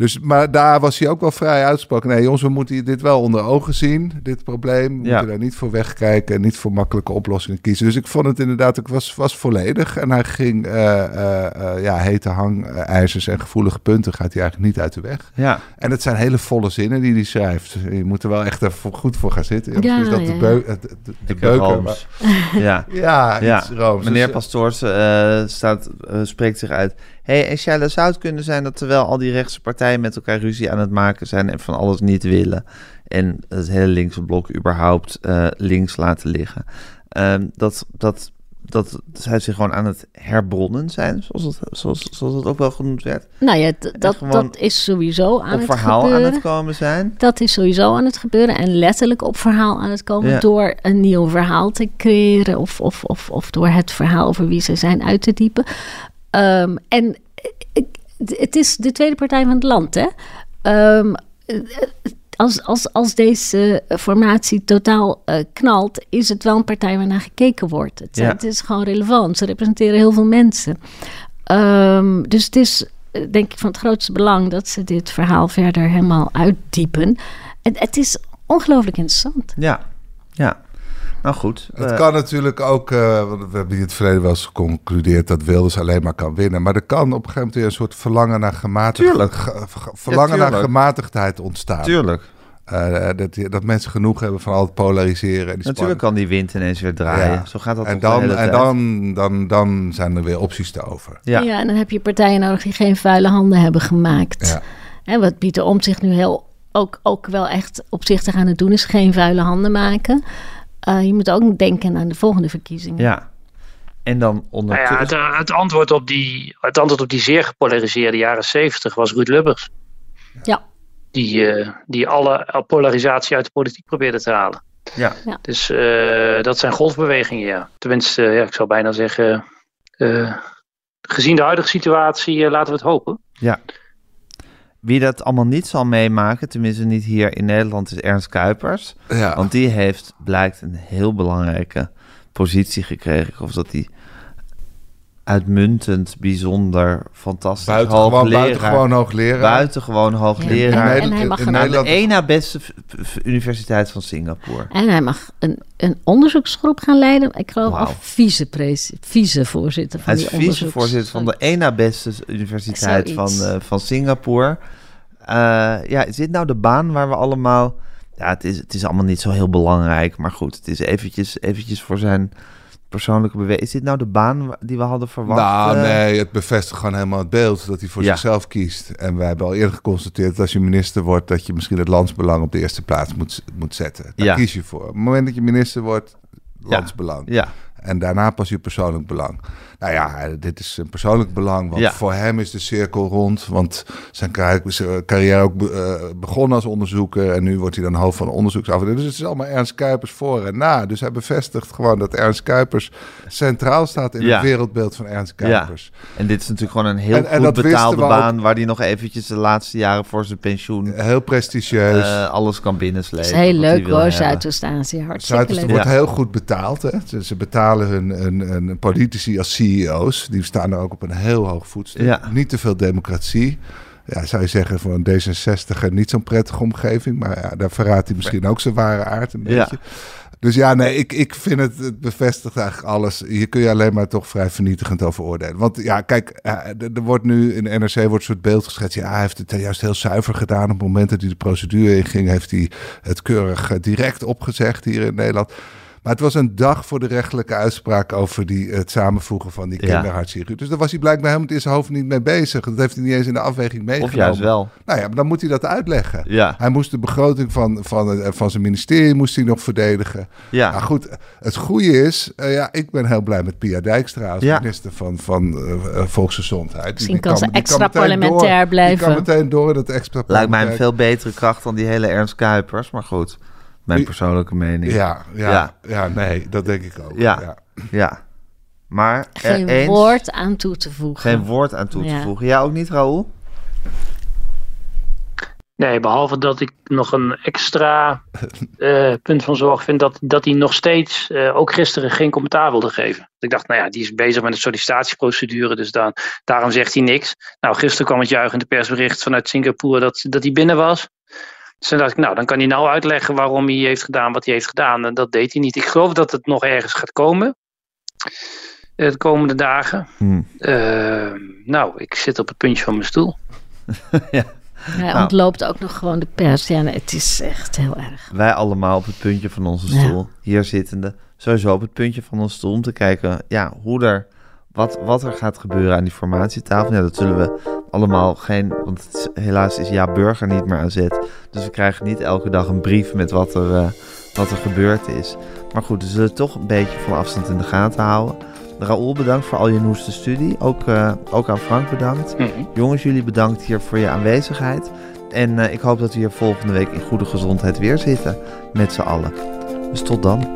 Dus, maar daar was hij ook wel vrij uitgesproken. Nee, jongens, we moeten dit wel onder ogen zien, dit probleem. We Ja. moeten daar niet voor wegkijken en niet voor makkelijke oplossingen kiezen. Dus ik vond het inderdaad, ik was, was volledig. En hij ging, eh, eh, eh, ja, hete hangijzers en gevoelige punten gaat hij eigenlijk niet uit de weg. Ja. En het zijn hele volle zinnen die hij schrijft. Je moet er wel echt even goed voor gaan zitten. Ja, is dat ja, de, beu, de. Rooms. Ja. Ja, Ja. Meneer Dus, Pastoors eh, staat, spreekt zich uit. Hey, en Shaila, zou het kunnen zijn dat terwijl al die rechtse partijen met elkaar ruzie aan het maken zijn en van alles niet willen en het hele linkse blok überhaupt eh, links laten liggen, ehm, dat, dat, dat zij zich gewoon aan het herbronnen zijn, zoals het, zoals, zoals het ook wel genoemd werd, nou ja, dat, dat is sowieso aan op het verhaal gebeuren. aan het komen zijn? Dat is sowieso aan het gebeuren en letterlijk op verhaal aan het komen Ja. door een nieuw verhaal te creëren of, of, of, of door het verhaal over wie ze zijn uit te diepen. Ehm, en ik- het is de tweede partij van het land, hè? Ehm, als, als, als deze formatie totaal eh, knalt, is het wel een partij waarnaar gekeken wordt. Het, Ja. het is gewoon relevant. Ze representeren heel veel mensen. Ehm, dus het is eh, denk ik van het grootste belang dat ze dit verhaal verder helemaal uitdiepen. En het is ongelooflijk interessant. Ja, ja. Nou goed. Het eh, kan natuurlijk ook, eh, want we hebben in het verleden wel eens geconcludeerd dat Wilders alleen maar kan winnen. Maar er kan op een gegeven moment weer een soort verlangen naar, gematigd, ge- verlangen naar gematigdheid ontstaan. Tuurlijk. Eh, dat, dat mensen genoeg hebben van al het polariseren. En die Natuurlijk kan die wind ineens weer draaien. Ja. Zo gaat dat en dan, hele en dan, dan, dan zijn er weer opties te over. Ja. Ja. en dan heb je partijen nodig die geen vuile handen hebben gemaakt. Ja. En wat Pieter Omtzigt nu heel ook, ook wel echt opzichtig aan het doen is, geen vuile handen maken. Eh, je moet ook denken aan de volgende verkiezingen. Ja. En dan Nou ja, het, het, antwoord op die, het antwoord op die zeer gepolariseerde jaren 70 was Ruud Lubbers. Ja. Die, eh, die alle polarisatie uit de politiek probeerde te halen. Ja. Dus eh, dat zijn golfbewegingen, ja. Tenminste, ja, ik zou bijna zeggen, eh, gezien de huidige situatie, eh, laten we het hopen. Ja. Wie dat allemaal niet zal meemaken, tenminste niet hier in Nederland, is Ernst Kuipers. Ja. Want die heeft, blijkt, een heel belangrijke positie gekregen. Geloof dat hij uitmuntend, bijzonder, fantastisch buitengewoon, hoogleraar... buitengewoon hoogleraar. buitengewoon Ja, hoogleraar en, en hij mag in een, aan de één na beste universiteit van Singapore. en hij mag een, een onderzoeksgroep gaan leiden. Ik geloof vice-presi- vicevoorzitter van Hij is die vicevoorzitter van de één na beste universiteit van, eh, van Singapore. Eh, ja, is dit nou de baan waar we allemaal... Ja, het is, het is allemaal niet zo heel belangrijk, maar goed, het is eventjes, eventjes voor zijn persoonlijke beweging. Is dit nou de baan die we hadden verwacht? Nou, eh? nee, het bevestigt gewoon helemaal het beeld dat hij voor Ja. zichzelf kiest. En wij hebben al eerder geconstateerd dat als je minister wordt, dat je misschien het landsbelang op de eerste plaats moet, moet zetten. Daar Ja. kies je voor. Op het moment dat je minister wordt, landsbelang. Ja, En daarna pas je persoonlijk belang. Nou ja, dit is een persoonlijk belang. Want Ja. voor hem is de cirkel rond. Want zijn carri- zijn carrière ook be- eh, begonnen als onderzoeker. En nu wordt hij dan hoofd van de onderzoeksafdeling. Dus het is allemaal Ernst Kuipers voor en na. Dus hij bevestigt gewoon dat Ernst Kuipers centraal staat in Ja. het wereldbeeld van Ernst Kuipers. En dit is natuurlijk gewoon een heel En- goed betaalde ook. baan... waar hij nog eventjes de laatste jaren voor zijn pensioen... Heel prestigieus. eh, alles kan binnenslepen. Dat is heel leuk hoor. Zuidoost-Azië. Hartstikke Zuidoosten leuk. wordt Ja. heel goed betaald. Hè? Ze, ze betalen hun, hun, hun politici als CEO's. Die staan er ook op een heel hoog voetstuk. Ja. Niet te veel democratie. Ja, zou je zeggen voor een D66 niet zo'n prettige omgeving. Maar ja, daar verraadt hij misschien ook zijn ware aard een Ja. beetje. Dus ja, nee, ik, ik vind het, het bevestigt eigenlijk alles. Hier kun je alleen maar toch vrij vernietigend over oordelen. Want ja, kijk, eh, er er wordt nu in de NRC wordt een soort beeld geschetst. Ja, hij heeft het juist heel zuiver gedaan. Op het moment dat hij de procedure inging, heeft hij het keurig eh, direct opgezegd hier in Nederland. Maar het was een dag voor de rechtelijke uitspraak over die, het samenvoegen van die Ja. kinderhartchirurgie. Dus daar was hij blijkbaar helemaal in zijn hoofd niet mee bezig. Dat heeft hij niet eens in de afweging meegenomen. Of juist wel. Nou ja, maar dan moet hij dat uitleggen. Ja. Hij moest de begroting van, van, eh, van zijn ministerie moest hij nog verdedigen. Ja. Nou goed, het goede is, eh, ja, ik ben heel blij met Pia Dijkstra als Ja. minister van, van eh, Volksgezondheid. Die- Misschien die kan ze extra parlementair door, blijven. Die kan meteen door dat extra Lijkt mij een veel betere kracht dan die hele Ernst Kuipers. Maar goed, mijn persoonlijke mening. Ja, ja, Ja. ja. nee, dat denk ik ook. Ja. ja. Ja. Maar er Geen eens woord aan toe te voegen. geen woord aan toe te Ja. voegen. Jij ook niet, Raoul? Nee, behalve dat ik nog een extra eh, punt van zorg vind dat, dat hij nog steeds, eh, ook gisteren, geen commentaar wilde geven. Ik dacht, nou ja, die is bezig met een sollicitatieprocedure, dus dan, daarom zegt hij niks. Nou, gisteren kwam het juichende persbericht vanuit Singapore dat, dat hij binnen was. Dus dan dacht ik, nou, dan kan hij nou uitleggen waarom hij heeft gedaan wat hij heeft gedaan. En dat deed hij niet. Ik geloof dat het nog ergens gaat komen. eh, De komende dagen. Hm. Eh, nou, ik zit op het puntje van mijn stoel. Hij Nou. ontloopt ook nog gewoon de pers. Ja, nee, het is echt heel erg. Wij allemaal op het puntje van onze Ja. stoel. Hier zittende. Sowieso op het puntje van onze stoel. Om te kijken ja, hoe er, wat, wat er gaat gebeuren aan die formatietafel. Ja, dat zullen we allemaal geen... Want is- helaas is Ja Burger niet meer aan zet. Dus we krijgen niet elke dag een brief met wat er, eh, wat er gebeurd is. Maar goed, we zullen toch een beetje van afstand in de gaten houden. Raoul, bedankt voor al je noeste studie. Ook, eh, ook aan Frank bedankt. Mhm. Jongens, jullie bedankt hier voor je aanwezigheid. En eh, ik hoop dat we hier volgende week in goede gezondheid weer zitten. Met z'n allen. Dus tot dan.